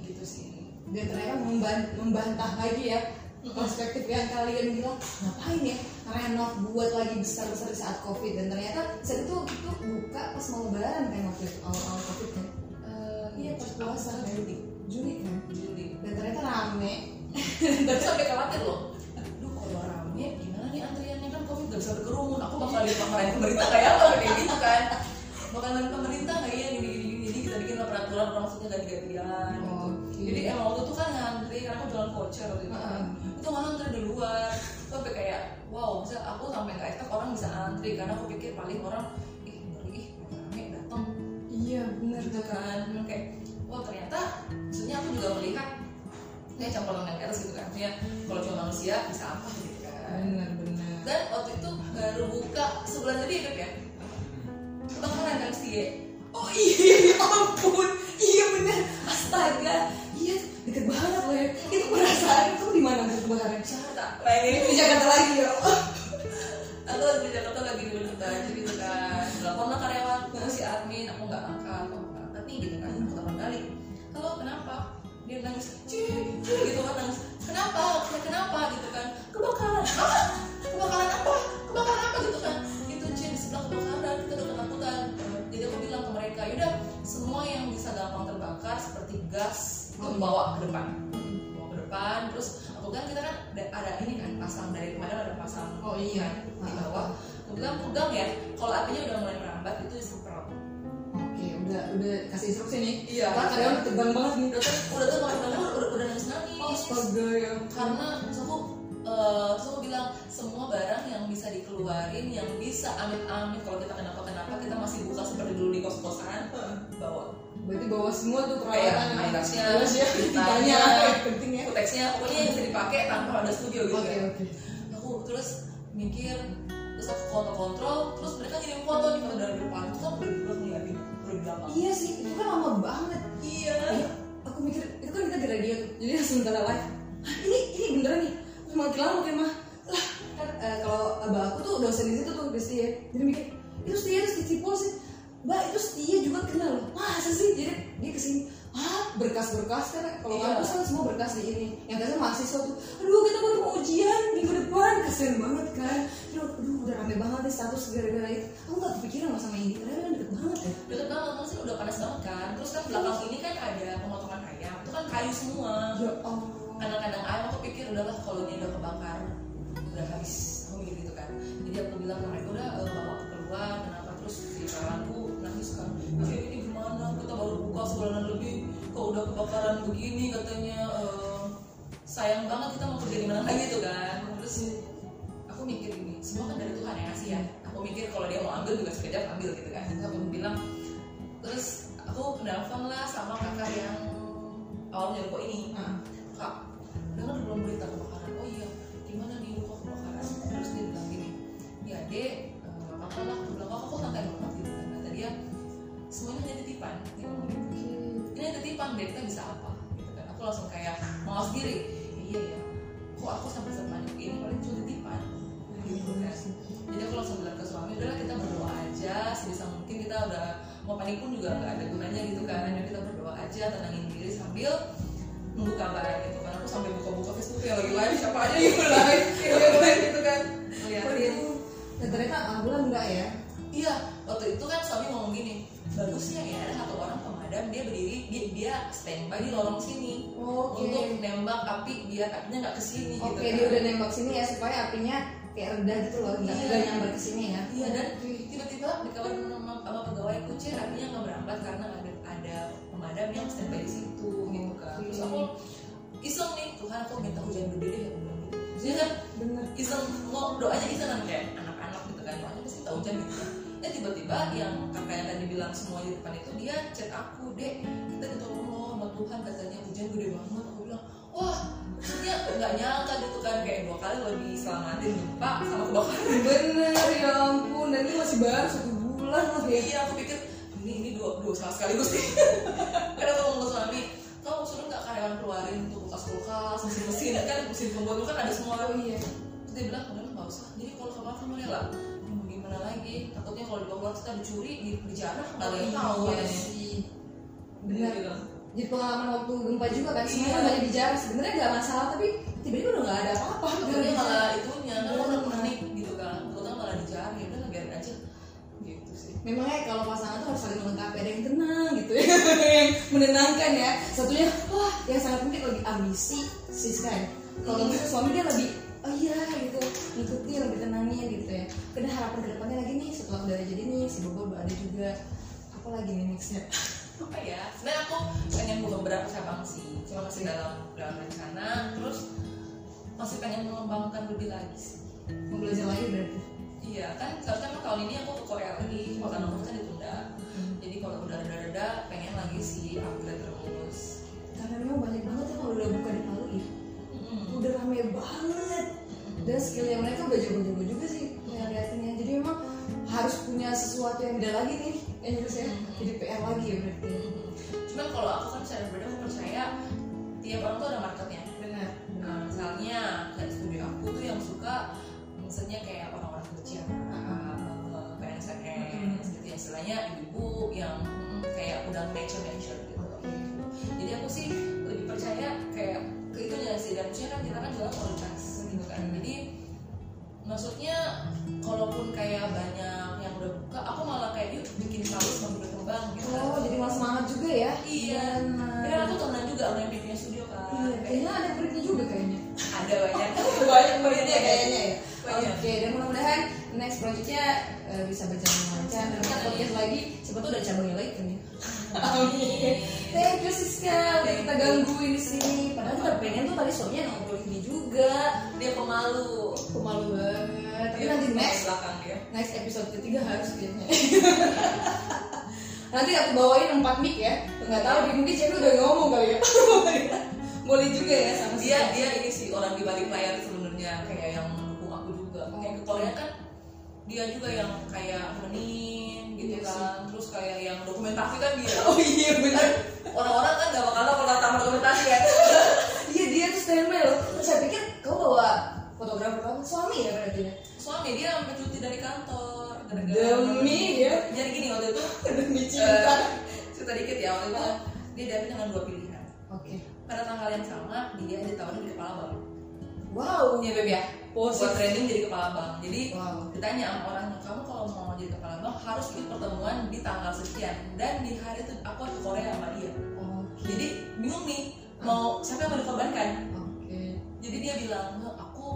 [SPEAKER 2] gitu sih.
[SPEAKER 1] Dan ternyata memban- membantah lagi ya perspektif yang kalian bilang ngapain ya renov buat lagi besar besar di saat covid? Dan ternyata saat itu itu buka pas mau lebaran kan waktu itu awal awal covid kan?
[SPEAKER 2] Eh,
[SPEAKER 1] iya pas puasa. kan?
[SPEAKER 2] Juli
[SPEAKER 1] Juli kan?
[SPEAKER 2] Juli
[SPEAKER 1] dan ternyata rame. <laughs>
[SPEAKER 2] Tapi sampai khawatir loh. Aduh kalau rame nih antriannya kan covid gak bisa berkerumun. Aku bakal lihat makanan pemerintah kayak apa? Kayak gitu kan. Makanan pemerintah kayak gini gini gini jadi kita bikin peraturan maksudnya ganti-gantian gitu.
[SPEAKER 1] Oke.
[SPEAKER 2] jadi emang waktu itu kan ngantri karena aku jualan voucher waktu itu. Kan itu malah antri di luar. Sampai kayak wow bisa aku sampai nggak expect orang bisa antri karena aku pikir paling orang ih ngeri ih rame datang
[SPEAKER 1] iya benar
[SPEAKER 2] gitu kan. Kayak wah ternyata maksudnya aku juga melihat kayak campuran yang atas gitu kan. Maksudnya kalau cuma manusia bisa apa gitu
[SPEAKER 1] benar benar.
[SPEAKER 2] Dan waktu itu baru buka sebulan tadi hidup ya? Kebakaran kan sih ya
[SPEAKER 1] oh iya ya ampun. Iya benar. Astaga. Iya deket banget loh ya. Itu perasaan itu di mana? Tuh kebakaran
[SPEAKER 2] Jakarta? Bayangin
[SPEAKER 1] di Jakarta lagi ya
[SPEAKER 2] aku lagi di Jakarta lagi di Jakarta jadi gitu kan. Telepon lah karyawan. Si admin aku nggak angkat aku nggak angkat nih gitu kan aku telepon balik. Halo kenapa? Dia nangis cih gitu kan nangis kenapa? Ya, kenapa gitu kan? Kebakaran. Apa? Kebakaran apa? Kebakaran apa gitu kan? Itu cih di sebelah kebakaran. Kita udah ketakutan. Jadi aku bilang ke mereka yaudah semua yang bisa gampang terbakar seperti gas itu bawa ke depan. Bawa ke depan. Terus aku kan kita kan ada, ini kan pasang dari kemarin ada pasang
[SPEAKER 1] Oh, iya.
[SPEAKER 2] kan, di bawah. Aku bilang pegang ya kalau apinya udah mulai merambat itu disemprot.
[SPEAKER 1] Oke udah udah kasih instruksi nih.
[SPEAKER 2] Iya.
[SPEAKER 1] Wah, karyawan tegang banget nih
[SPEAKER 2] udah tuh udah tuh nangis
[SPEAKER 1] astaga ya
[SPEAKER 2] karena aku eh, terus aku bilang semua barang yang bisa dikeluarin yang bisa amit-amit kalau kita kenapa kenapa kita masih buka seperti dulu di kos kosan bawa.
[SPEAKER 1] Berarti bawa semua tuh peralatan
[SPEAKER 2] air tasnya
[SPEAKER 1] ya ditanya yang penting ya.
[SPEAKER 2] pokoknya yang bisa dipakai tanpa ada studio gitu
[SPEAKER 1] oke
[SPEAKER 2] kan.
[SPEAKER 1] oke.
[SPEAKER 2] Aku terus mikir terus aku kontrol kontrol terus mereka ngirim foto nih foto dari depan terus aku berdua ngeliatin dari belakang.
[SPEAKER 1] Iya sih itu kan lama banget.
[SPEAKER 2] Iya.
[SPEAKER 1] Iya, aku mikir kan kita di radio jadi <laughs> sementara live "Hah, ini ini beneran nih. Terus makin lama makin mah. Lah kan eh, kalau abah aku tuh dosen di situ tuh di setia jadi mikir itu setia terus dicipul sih. Mbak itu setia juga kenal. Loh masa sih? Jadi dia ke sini ah berkas-berkas kan? Kalau
[SPEAKER 2] Iya.
[SPEAKER 1] kampus kan semua berkas di ini. Yang tadi mahasiswa tuh aduh kita baru mau ujian minggu depan. Kasian banget kan? Aduh, aduh udah rame banget nih status gara-gara itu. Aku gak kepikiran loh sama ini. Karena kan deket banget ya.
[SPEAKER 2] Deket banget maksudnya udah panas banget kan? Terus kan belakang ini kan ada pemotongan ayam. Itu kan kayu semua.
[SPEAKER 1] Ya allah.
[SPEAKER 2] Kadang-kadang ayam aku pikir udahlah kalau dia udah kebakar udah habis. Aku mikir gitu kan. Jadi aku bilang ke mereka udah eh, bawa aku keluar kenapa? Terus si kawanku nangis kan. "Akhirnya ini baru buka sebulanan lebih kok udah kebakaran begini katanya eh, sayang banget kita mau kerja di mana lagi tuh kan. Terus aku mikir gini semua kan dari Tuhan yang ngasih ya. Aku mikir kalau dia mau ambil juga sekejap ambil gitu kan. Terus aku bilang terus aku nelfon lah sama kakak yang awalnya kok ini.
[SPEAKER 1] Ah.
[SPEAKER 2] kak dengar belum berita kebakaran? Oh iya gimana nih kok kebakaran? Terus dia bilang gini ya dek eh, semuanya hanya titipan. Dia ngomong gitu ini hanya titipan deh kita bisa apa? Gitu kan. Aku langsung kayak malas diri iya ya kok aku sampai sepanik ini paling cuma titipan? Gitu kan jadi aku langsung bilang ke suami udahlah kita berdoa aja. Sebisa mungkin kita udah mau panik pun juga nggak ada gunanya gitu kan. Jadi kita berdoa aja tenangin diri sambil nunggu kabar gitu kan. Aku sampai buka-buka Facebook ya lagi live siapa aja gitu live gitu live gitu kan. Ngeliatin
[SPEAKER 1] Dan ternyata alhamdulillah enggak ya.
[SPEAKER 2] iya waktu itu kan suami ngomong gini bagusnya ya ada satu orang pemadam dia berdiri dia, dia standby di lorong sini
[SPEAKER 1] Oke.
[SPEAKER 2] untuk nembak api biar apinya nggak ke sini gitu
[SPEAKER 1] Oke,
[SPEAKER 2] kan.
[SPEAKER 1] dia udah nembak sini ya supaya apinya kayak reda gitu loh, nggak
[SPEAKER 2] Iya.
[SPEAKER 1] nggak nyamber ke sini ya.
[SPEAKER 2] Iya dan tiba-tiba dikabarin sama, sama pegawai kucing apinya nggak merambat karena ada ada pemadam yang standby di situ gitu kan. Terus aku iseng nih Tuhan aku minta hujan gede deh aku bilang gitu. Jadi kan
[SPEAKER 1] Bener.
[SPEAKER 2] iseng mau doanya iseng kan kayak anak-anak gitu kan doanya pasti minta hujan gitu Dan tiba-tiba yang kakak yang tadi bilang semua di depan itu dia chat aku dek kita ditolong loh sama Tuhan katanya hujan gede banget aku bilang wah maksudnya nggak nyangka gitu kan kayak dua kali lo diselamatin gempa sama kebakaran
[SPEAKER 1] Bener ya ampun, dan ini masih baru satu bulan ya.
[SPEAKER 2] Iya, aku pikir ini ini dua dua salah sekaligus nih. <laughs> Karena aku ngomong ke suami, kamu suruh nggak karyawan keluarin untuk kulkas kulkas, mesin mesin kan mesin pembuat kan ada semua.
[SPEAKER 1] Oh iya.
[SPEAKER 2] Terus dia bilang, udah nggak usah. Jadi kalau kamu kamu rela. Ya, gimana lagi? Takutnya kalau dibawa keluar kita dicuri, di dijarah, nggak ada yang tahu
[SPEAKER 1] Iya sih.
[SPEAKER 2] Dia
[SPEAKER 1] Bener.
[SPEAKER 2] bilang,
[SPEAKER 1] Jadi pengalaman waktu gempa juga kan, semuanya
[SPEAKER 2] Iya.
[SPEAKER 1] banyak dijarah. Sebenarnya nggak masalah, tapi tiba-tiba udah nggak ada apa-apa.
[SPEAKER 2] Takutnya malah itunya, kan orang panik gitu kan. Takutnya malah dijarah, ya udah biarin aja. Gitu sih.
[SPEAKER 1] Memangnya kalau pasangan tuh harus saling melengkapi ada yang tenang gitu ya, <laughs> yang menenangkan ya. Satunya, wah yang sangat mungkin lebih ambisi sis kan. Kalau
[SPEAKER 2] Hmm.
[SPEAKER 1] gitu suami dia lebih, oh iya gitu, ngikutin lebih tenangin gitu ya. Karena harapan ke depannya lagi nih setelah udah jadi nih si Bobo udah ada juga. Apa lagi nih nextnya? <laughs>
[SPEAKER 2] apa ya sebenarnya aku pengen buka beberapa cabang sih cuma masih dalam dalam rencana terus masih pengen mengembangkan lebih lagi sih
[SPEAKER 1] Mau belajar lagi berarti?
[SPEAKER 2] iya kan seharusnya kan tahun ini aku ke Korea lagi cuma karena COVID kan ditunda jadi kalau udah reda-reda pengen lagi sih upgrade terus
[SPEAKER 1] Karena memang banyak banget ya kalau udah buka di Palu ya. Udah rame banget. Dan skillnya mereka udah jago-jago juga sih lihat-lihatinnya. Jadi memang harus punya sesuatu yang beda lagi nih. Ya terus ya. Jadi PR lagi ya berarti.
[SPEAKER 2] cuman kalau aku kan secara pribadi aku percaya tiap orang tuh ada marketnya
[SPEAKER 1] Benar.
[SPEAKER 2] nah, misalnya kayak studio aku tuh yang suka maksudnya kayak orang-orang uh, PNS PNS gitu ya istilahnya ibu yang mm, kayak udah nature nature gitu jadi aku sih lebih percaya kayak ke itunya sih dan maksudnya kan kita kan jualan gitu kan jadi maksudnya kalaupun kayak banyak yang udah buka aku malah kayak yuk bikin selalu semakin berkembang gitu kan
[SPEAKER 1] Oh, jadi malah semangat juga ya?
[SPEAKER 2] iya karena aku temenan juga sama yang bikin studio kan
[SPEAKER 1] Iya,
[SPEAKER 2] Kayak
[SPEAKER 1] kayaknya ada breaknya juga kayaknya.
[SPEAKER 2] ada banyak <laughs> banyak
[SPEAKER 1] Breaknya kayaknya ya. Oke, dan mudah-mudahan next projectnya eh, bisa berjalan lancar. Dan kita podcast lagi, siapa tuh ada cabangnya lagi kan ya. Amin. Thank you Siska, udah kita gangguin di sini. Padahal kita pengen tuh tadi suaminya ngobrol juga.
[SPEAKER 2] dia pemalu
[SPEAKER 1] Pemalu banget. Tapi
[SPEAKER 2] Dia
[SPEAKER 1] nanti next
[SPEAKER 2] belakang dia
[SPEAKER 1] next episode ketiga harus kayaknya. <laughs> Nanti aku bawain empat mic ya. Nggak tahu di mungkin Cek udah ngomong kali ya. <laughs> Boleh juga ya sama
[SPEAKER 2] dia dia ini sih orang di balik layar sebenarnya kayak yang mendukung aku juga kayak ke Korea kan dia juga yang kayak menin gitu
[SPEAKER 1] Iya
[SPEAKER 2] kan terus kayak yang dokumentasi kan dia <laughs>
[SPEAKER 1] Oh iya benar.
[SPEAKER 2] orang-orang kan gak bakal tahu kalau tamat dokumentasi kan
[SPEAKER 1] Iya dia tuh standby loh. Terus saya pikir kau bawa fotografer kamu suami ya berarti ya.
[SPEAKER 2] suami dia sampai cuti dari kantor gara-gara
[SPEAKER 1] Demi ya.
[SPEAKER 2] jadi gini waktu itu <laughs>
[SPEAKER 1] Demi
[SPEAKER 2] eh,
[SPEAKER 1] cinta.
[SPEAKER 2] cerita dikit ya waktu itu dia dapet dengan dua pilihan
[SPEAKER 1] Oke.
[SPEAKER 2] pada tanggal yang sama dia ditawarin jadi kepala bank
[SPEAKER 1] Wow.
[SPEAKER 2] Iya beb ya.
[SPEAKER 1] Positif.
[SPEAKER 2] Buat training jadi kepala bank. Jadi
[SPEAKER 1] Wow.
[SPEAKER 2] ditanya sama orangnya, kamu kalau mau jadi kepala bank harus ikut pertemuan di tanggal sekian dan di hari itu aku ke Korea sama dia.
[SPEAKER 1] Oke.
[SPEAKER 2] Jadi bingung nih mau siapa yang mau dikorbankan.
[SPEAKER 1] Oke.
[SPEAKER 2] Jadi dia bilang, "Nggak, aku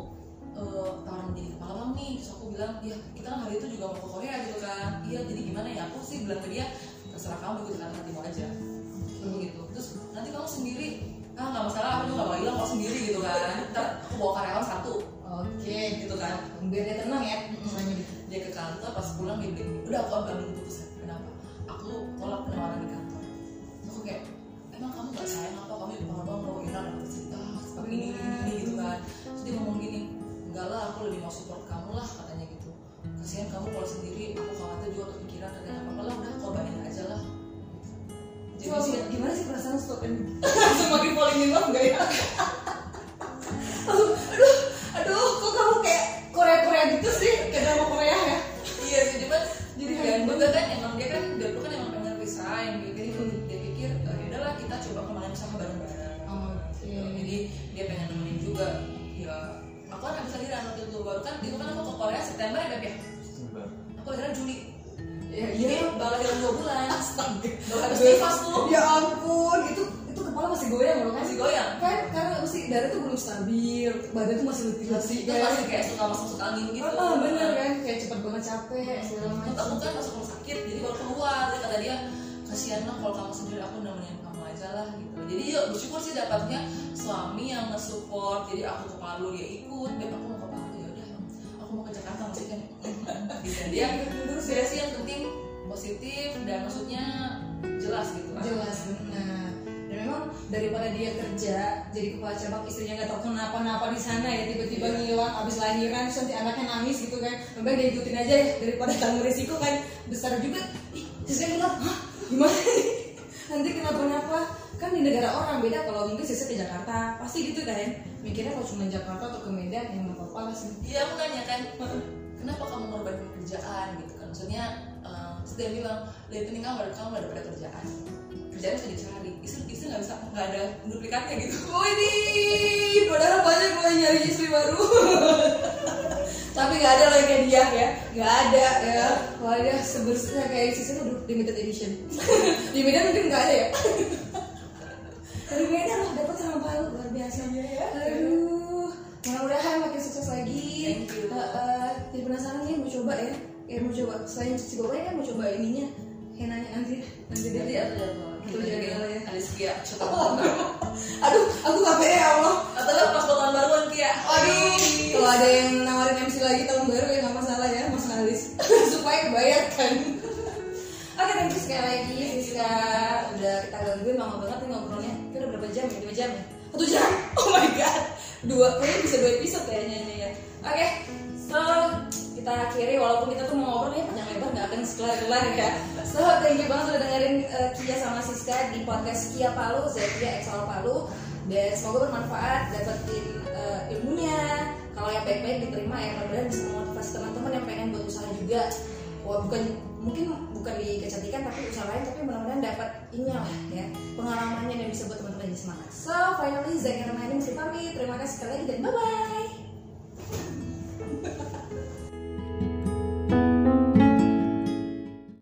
[SPEAKER 2] eh, tawaran jadi kepala bank nih. Terus aku bilang, ya kita kan hari itu juga mau ke Korea gitu kan. Iya jadi gimana ya? Aku sih bilang ke dia terserah kamu ikut dengan hatimu aja. Kayak gitu. Terus nanti kamu sendiri ah nggak masalah aku juga nggak mau hilang kok sendiri gitu kan. Ntar aku bawa karyawan satu
[SPEAKER 1] Oke.
[SPEAKER 2] gitu kan.
[SPEAKER 1] Biar dia tenang ya. Misalnya gitu.
[SPEAKER 2] dia ke kantor pas pulang dia bilang udah aku ambil keputusan kenapa aku tolak penawaran di kantor aku emang kamu gak sayang apa kamu kepala bang mau Ira dapat fasilitas tapi ini ini ini gitu kan. Terus dia ngomong gini enggak lah aku lebih mau support kamu lah katanya gitu. Kasihan kamu kalau sendiri aku khawatir juga kepikiran katanya apa lah udah korbanin aja lah.
[SPEAKER 1] Gimana sih perasaan stopin? <laughs> Semakin falling in love gak ya? Langsung aduh aduh kok kamu kayak Korea Korea gitu sih? Kayak drama Korea ya?
[SPEAKER 2] Iya sih cuman
[SPEAKER 1] Jadi
[SPEAKER 2] dan kan emang dia kan dia tuh kan emang pengen resign dia pikir dia pikir "Eh, ya udahlah kita coba kemarin usaha bareng-bareng.
[SPEAKER 1] Oke.
[SPEAKER 2] Jadi dia pengen nemenin juga. Ya aku kan habis lahiran waktu itu. Baru kan itu kan aku ke Korea September ya Beb ya aku lahiran Juli
[SPEAKER 1] ya
[SPEAKER 2] jadi
[SPEAKER 1] iya.
[SPEAKER 2] baru lahiran dua bulan.
[SPEAKER 1] Astaga.
[SPEAKER 2] Baru habis nifas tuh.
[SPEAKER 1] Ya ampun itu itu kepala masih goyang loh kan?
[SPEAKER 2] Masih goyang.
[SPEAKER 1] Kan karena masih darah tuh belum stabil badan tuh masih letih-letih
[SPEAKER 2] itu masih kayak suka masuk masuk angin gitu.
[SPEAKER 1] Ah bener kan? Kayak cepet banget capek segala
[SPEAKER 2] Terus
[SPEAKER 1] macam
[SPEAKER 2] aku kan masuk rumah sakit jadi baru keluar dia kata dia kasihan lah kalau kamu sendiri aku nemenin gitu. Jadi yuk bersyukur sih dapatnya suami yang nge-support jadi aku ke Palu dia ikut beb aku mau ke Palu ya udah. Aku mau ke Jakarta maksudnya. Gitu dia terus dia sih yang penting positif dan maksudnya jelas gitu kan.
[SPEAKER 1] Jelas benar. Dan memang daripada dia kerja jadi kepala cabang istrinya nggak tahu kenapa-napa di sana ya tiba-tiba ngilang abis lahiran terus nanti anaknya nangis gitu kan. Lebih baik dia ikutin aja ya daripada tanggung resiko kan. Besar juga. Ih Siska ngilang hah? Gimana nih? Nanti kenapa-napa kan di negara orang beda kalau mungkin Siska ke Jakarta. Pasti gitu kan. Mikirnya kalau cuma Jakarta atau ke Medan ya nggak apa-apa lah sih.
[SPEAKER 2] Iya aku nanya kan kenapa kamu mengorbankan kerjaan gitu kan? Maksudnya terus dia bilang lebih penting kamu ada kamu daripada kerjaan. Kerjaan bisa dicari. Istri istri nggak bisa nggak ada duplikatnya gitu.
[SPEAKER 1] Oh ini padahal banyak gue nyari istri baru. <laughs> Tapi nggak ada lagi kayak dia ya. Nggak ada ya. Wah dia sebersih kayak sisi udah limited edition. <laughs> Di Medan mungkin nggak ada ya <laughs> dari Medan lah dapat sama Palu luar biasa
[SPEAKER 2] ya.
[SPEAKER 1] aduh mudah-mudahan makin sukses lagi. Eh, jadi penasaran nih mau coba ya? Ya mau coba selain cuci bawahnya kan mau coba ininya henanya nanti nanti dia lihat
[SPEAKER 2] kita
[SPEAKER 1] jadi ya.
[SPEAKER 2] sekia
[SPEAKER 1] Oh, <laughs> aduh aku nggak pede ya Allah.
[SPEAKER 2] Atau pas tahun baruan kia.
[SPEAKER 1] Aduh, kalau ada yang nawarin MC lagi tahun baru ya nggak masalah ya Mas Nalis <laughs> supaya kebayarkan. Oke, thank you sekali lagi Siska udah kita gangguin lama banget nih ngobrolnya. Kita udah berapa jam ya? Dua jam ya? Satu jam? <laughs> Oh my god, dua kayaknya bisa dua episode kayaknya ini ya. Oke, so kita akhiri walaupun kita tuh mau ngobrol ya panjang lebar nggak akan kelar-kelar ya. So thank you banget udah dengerin uh, Kia sama Siska di podcast Kia Palu, Zetia Exal Palu dan semoga bermanfaat dapetin uh, ilmunya kalau yang baik-baik diterima ya mudah-mudahan bisa memotivasi teman-teman yang pengen buat usaha juga wah bukan mungkin bukan di kecantikan tapi usaha lain tapi mudah-mudahan dapat ini lah ya pengalamannya dan bisa buat teman-teman jadi semangat so finally Zainal ini mesti pamit terima kasih sekali lagi dan bye bye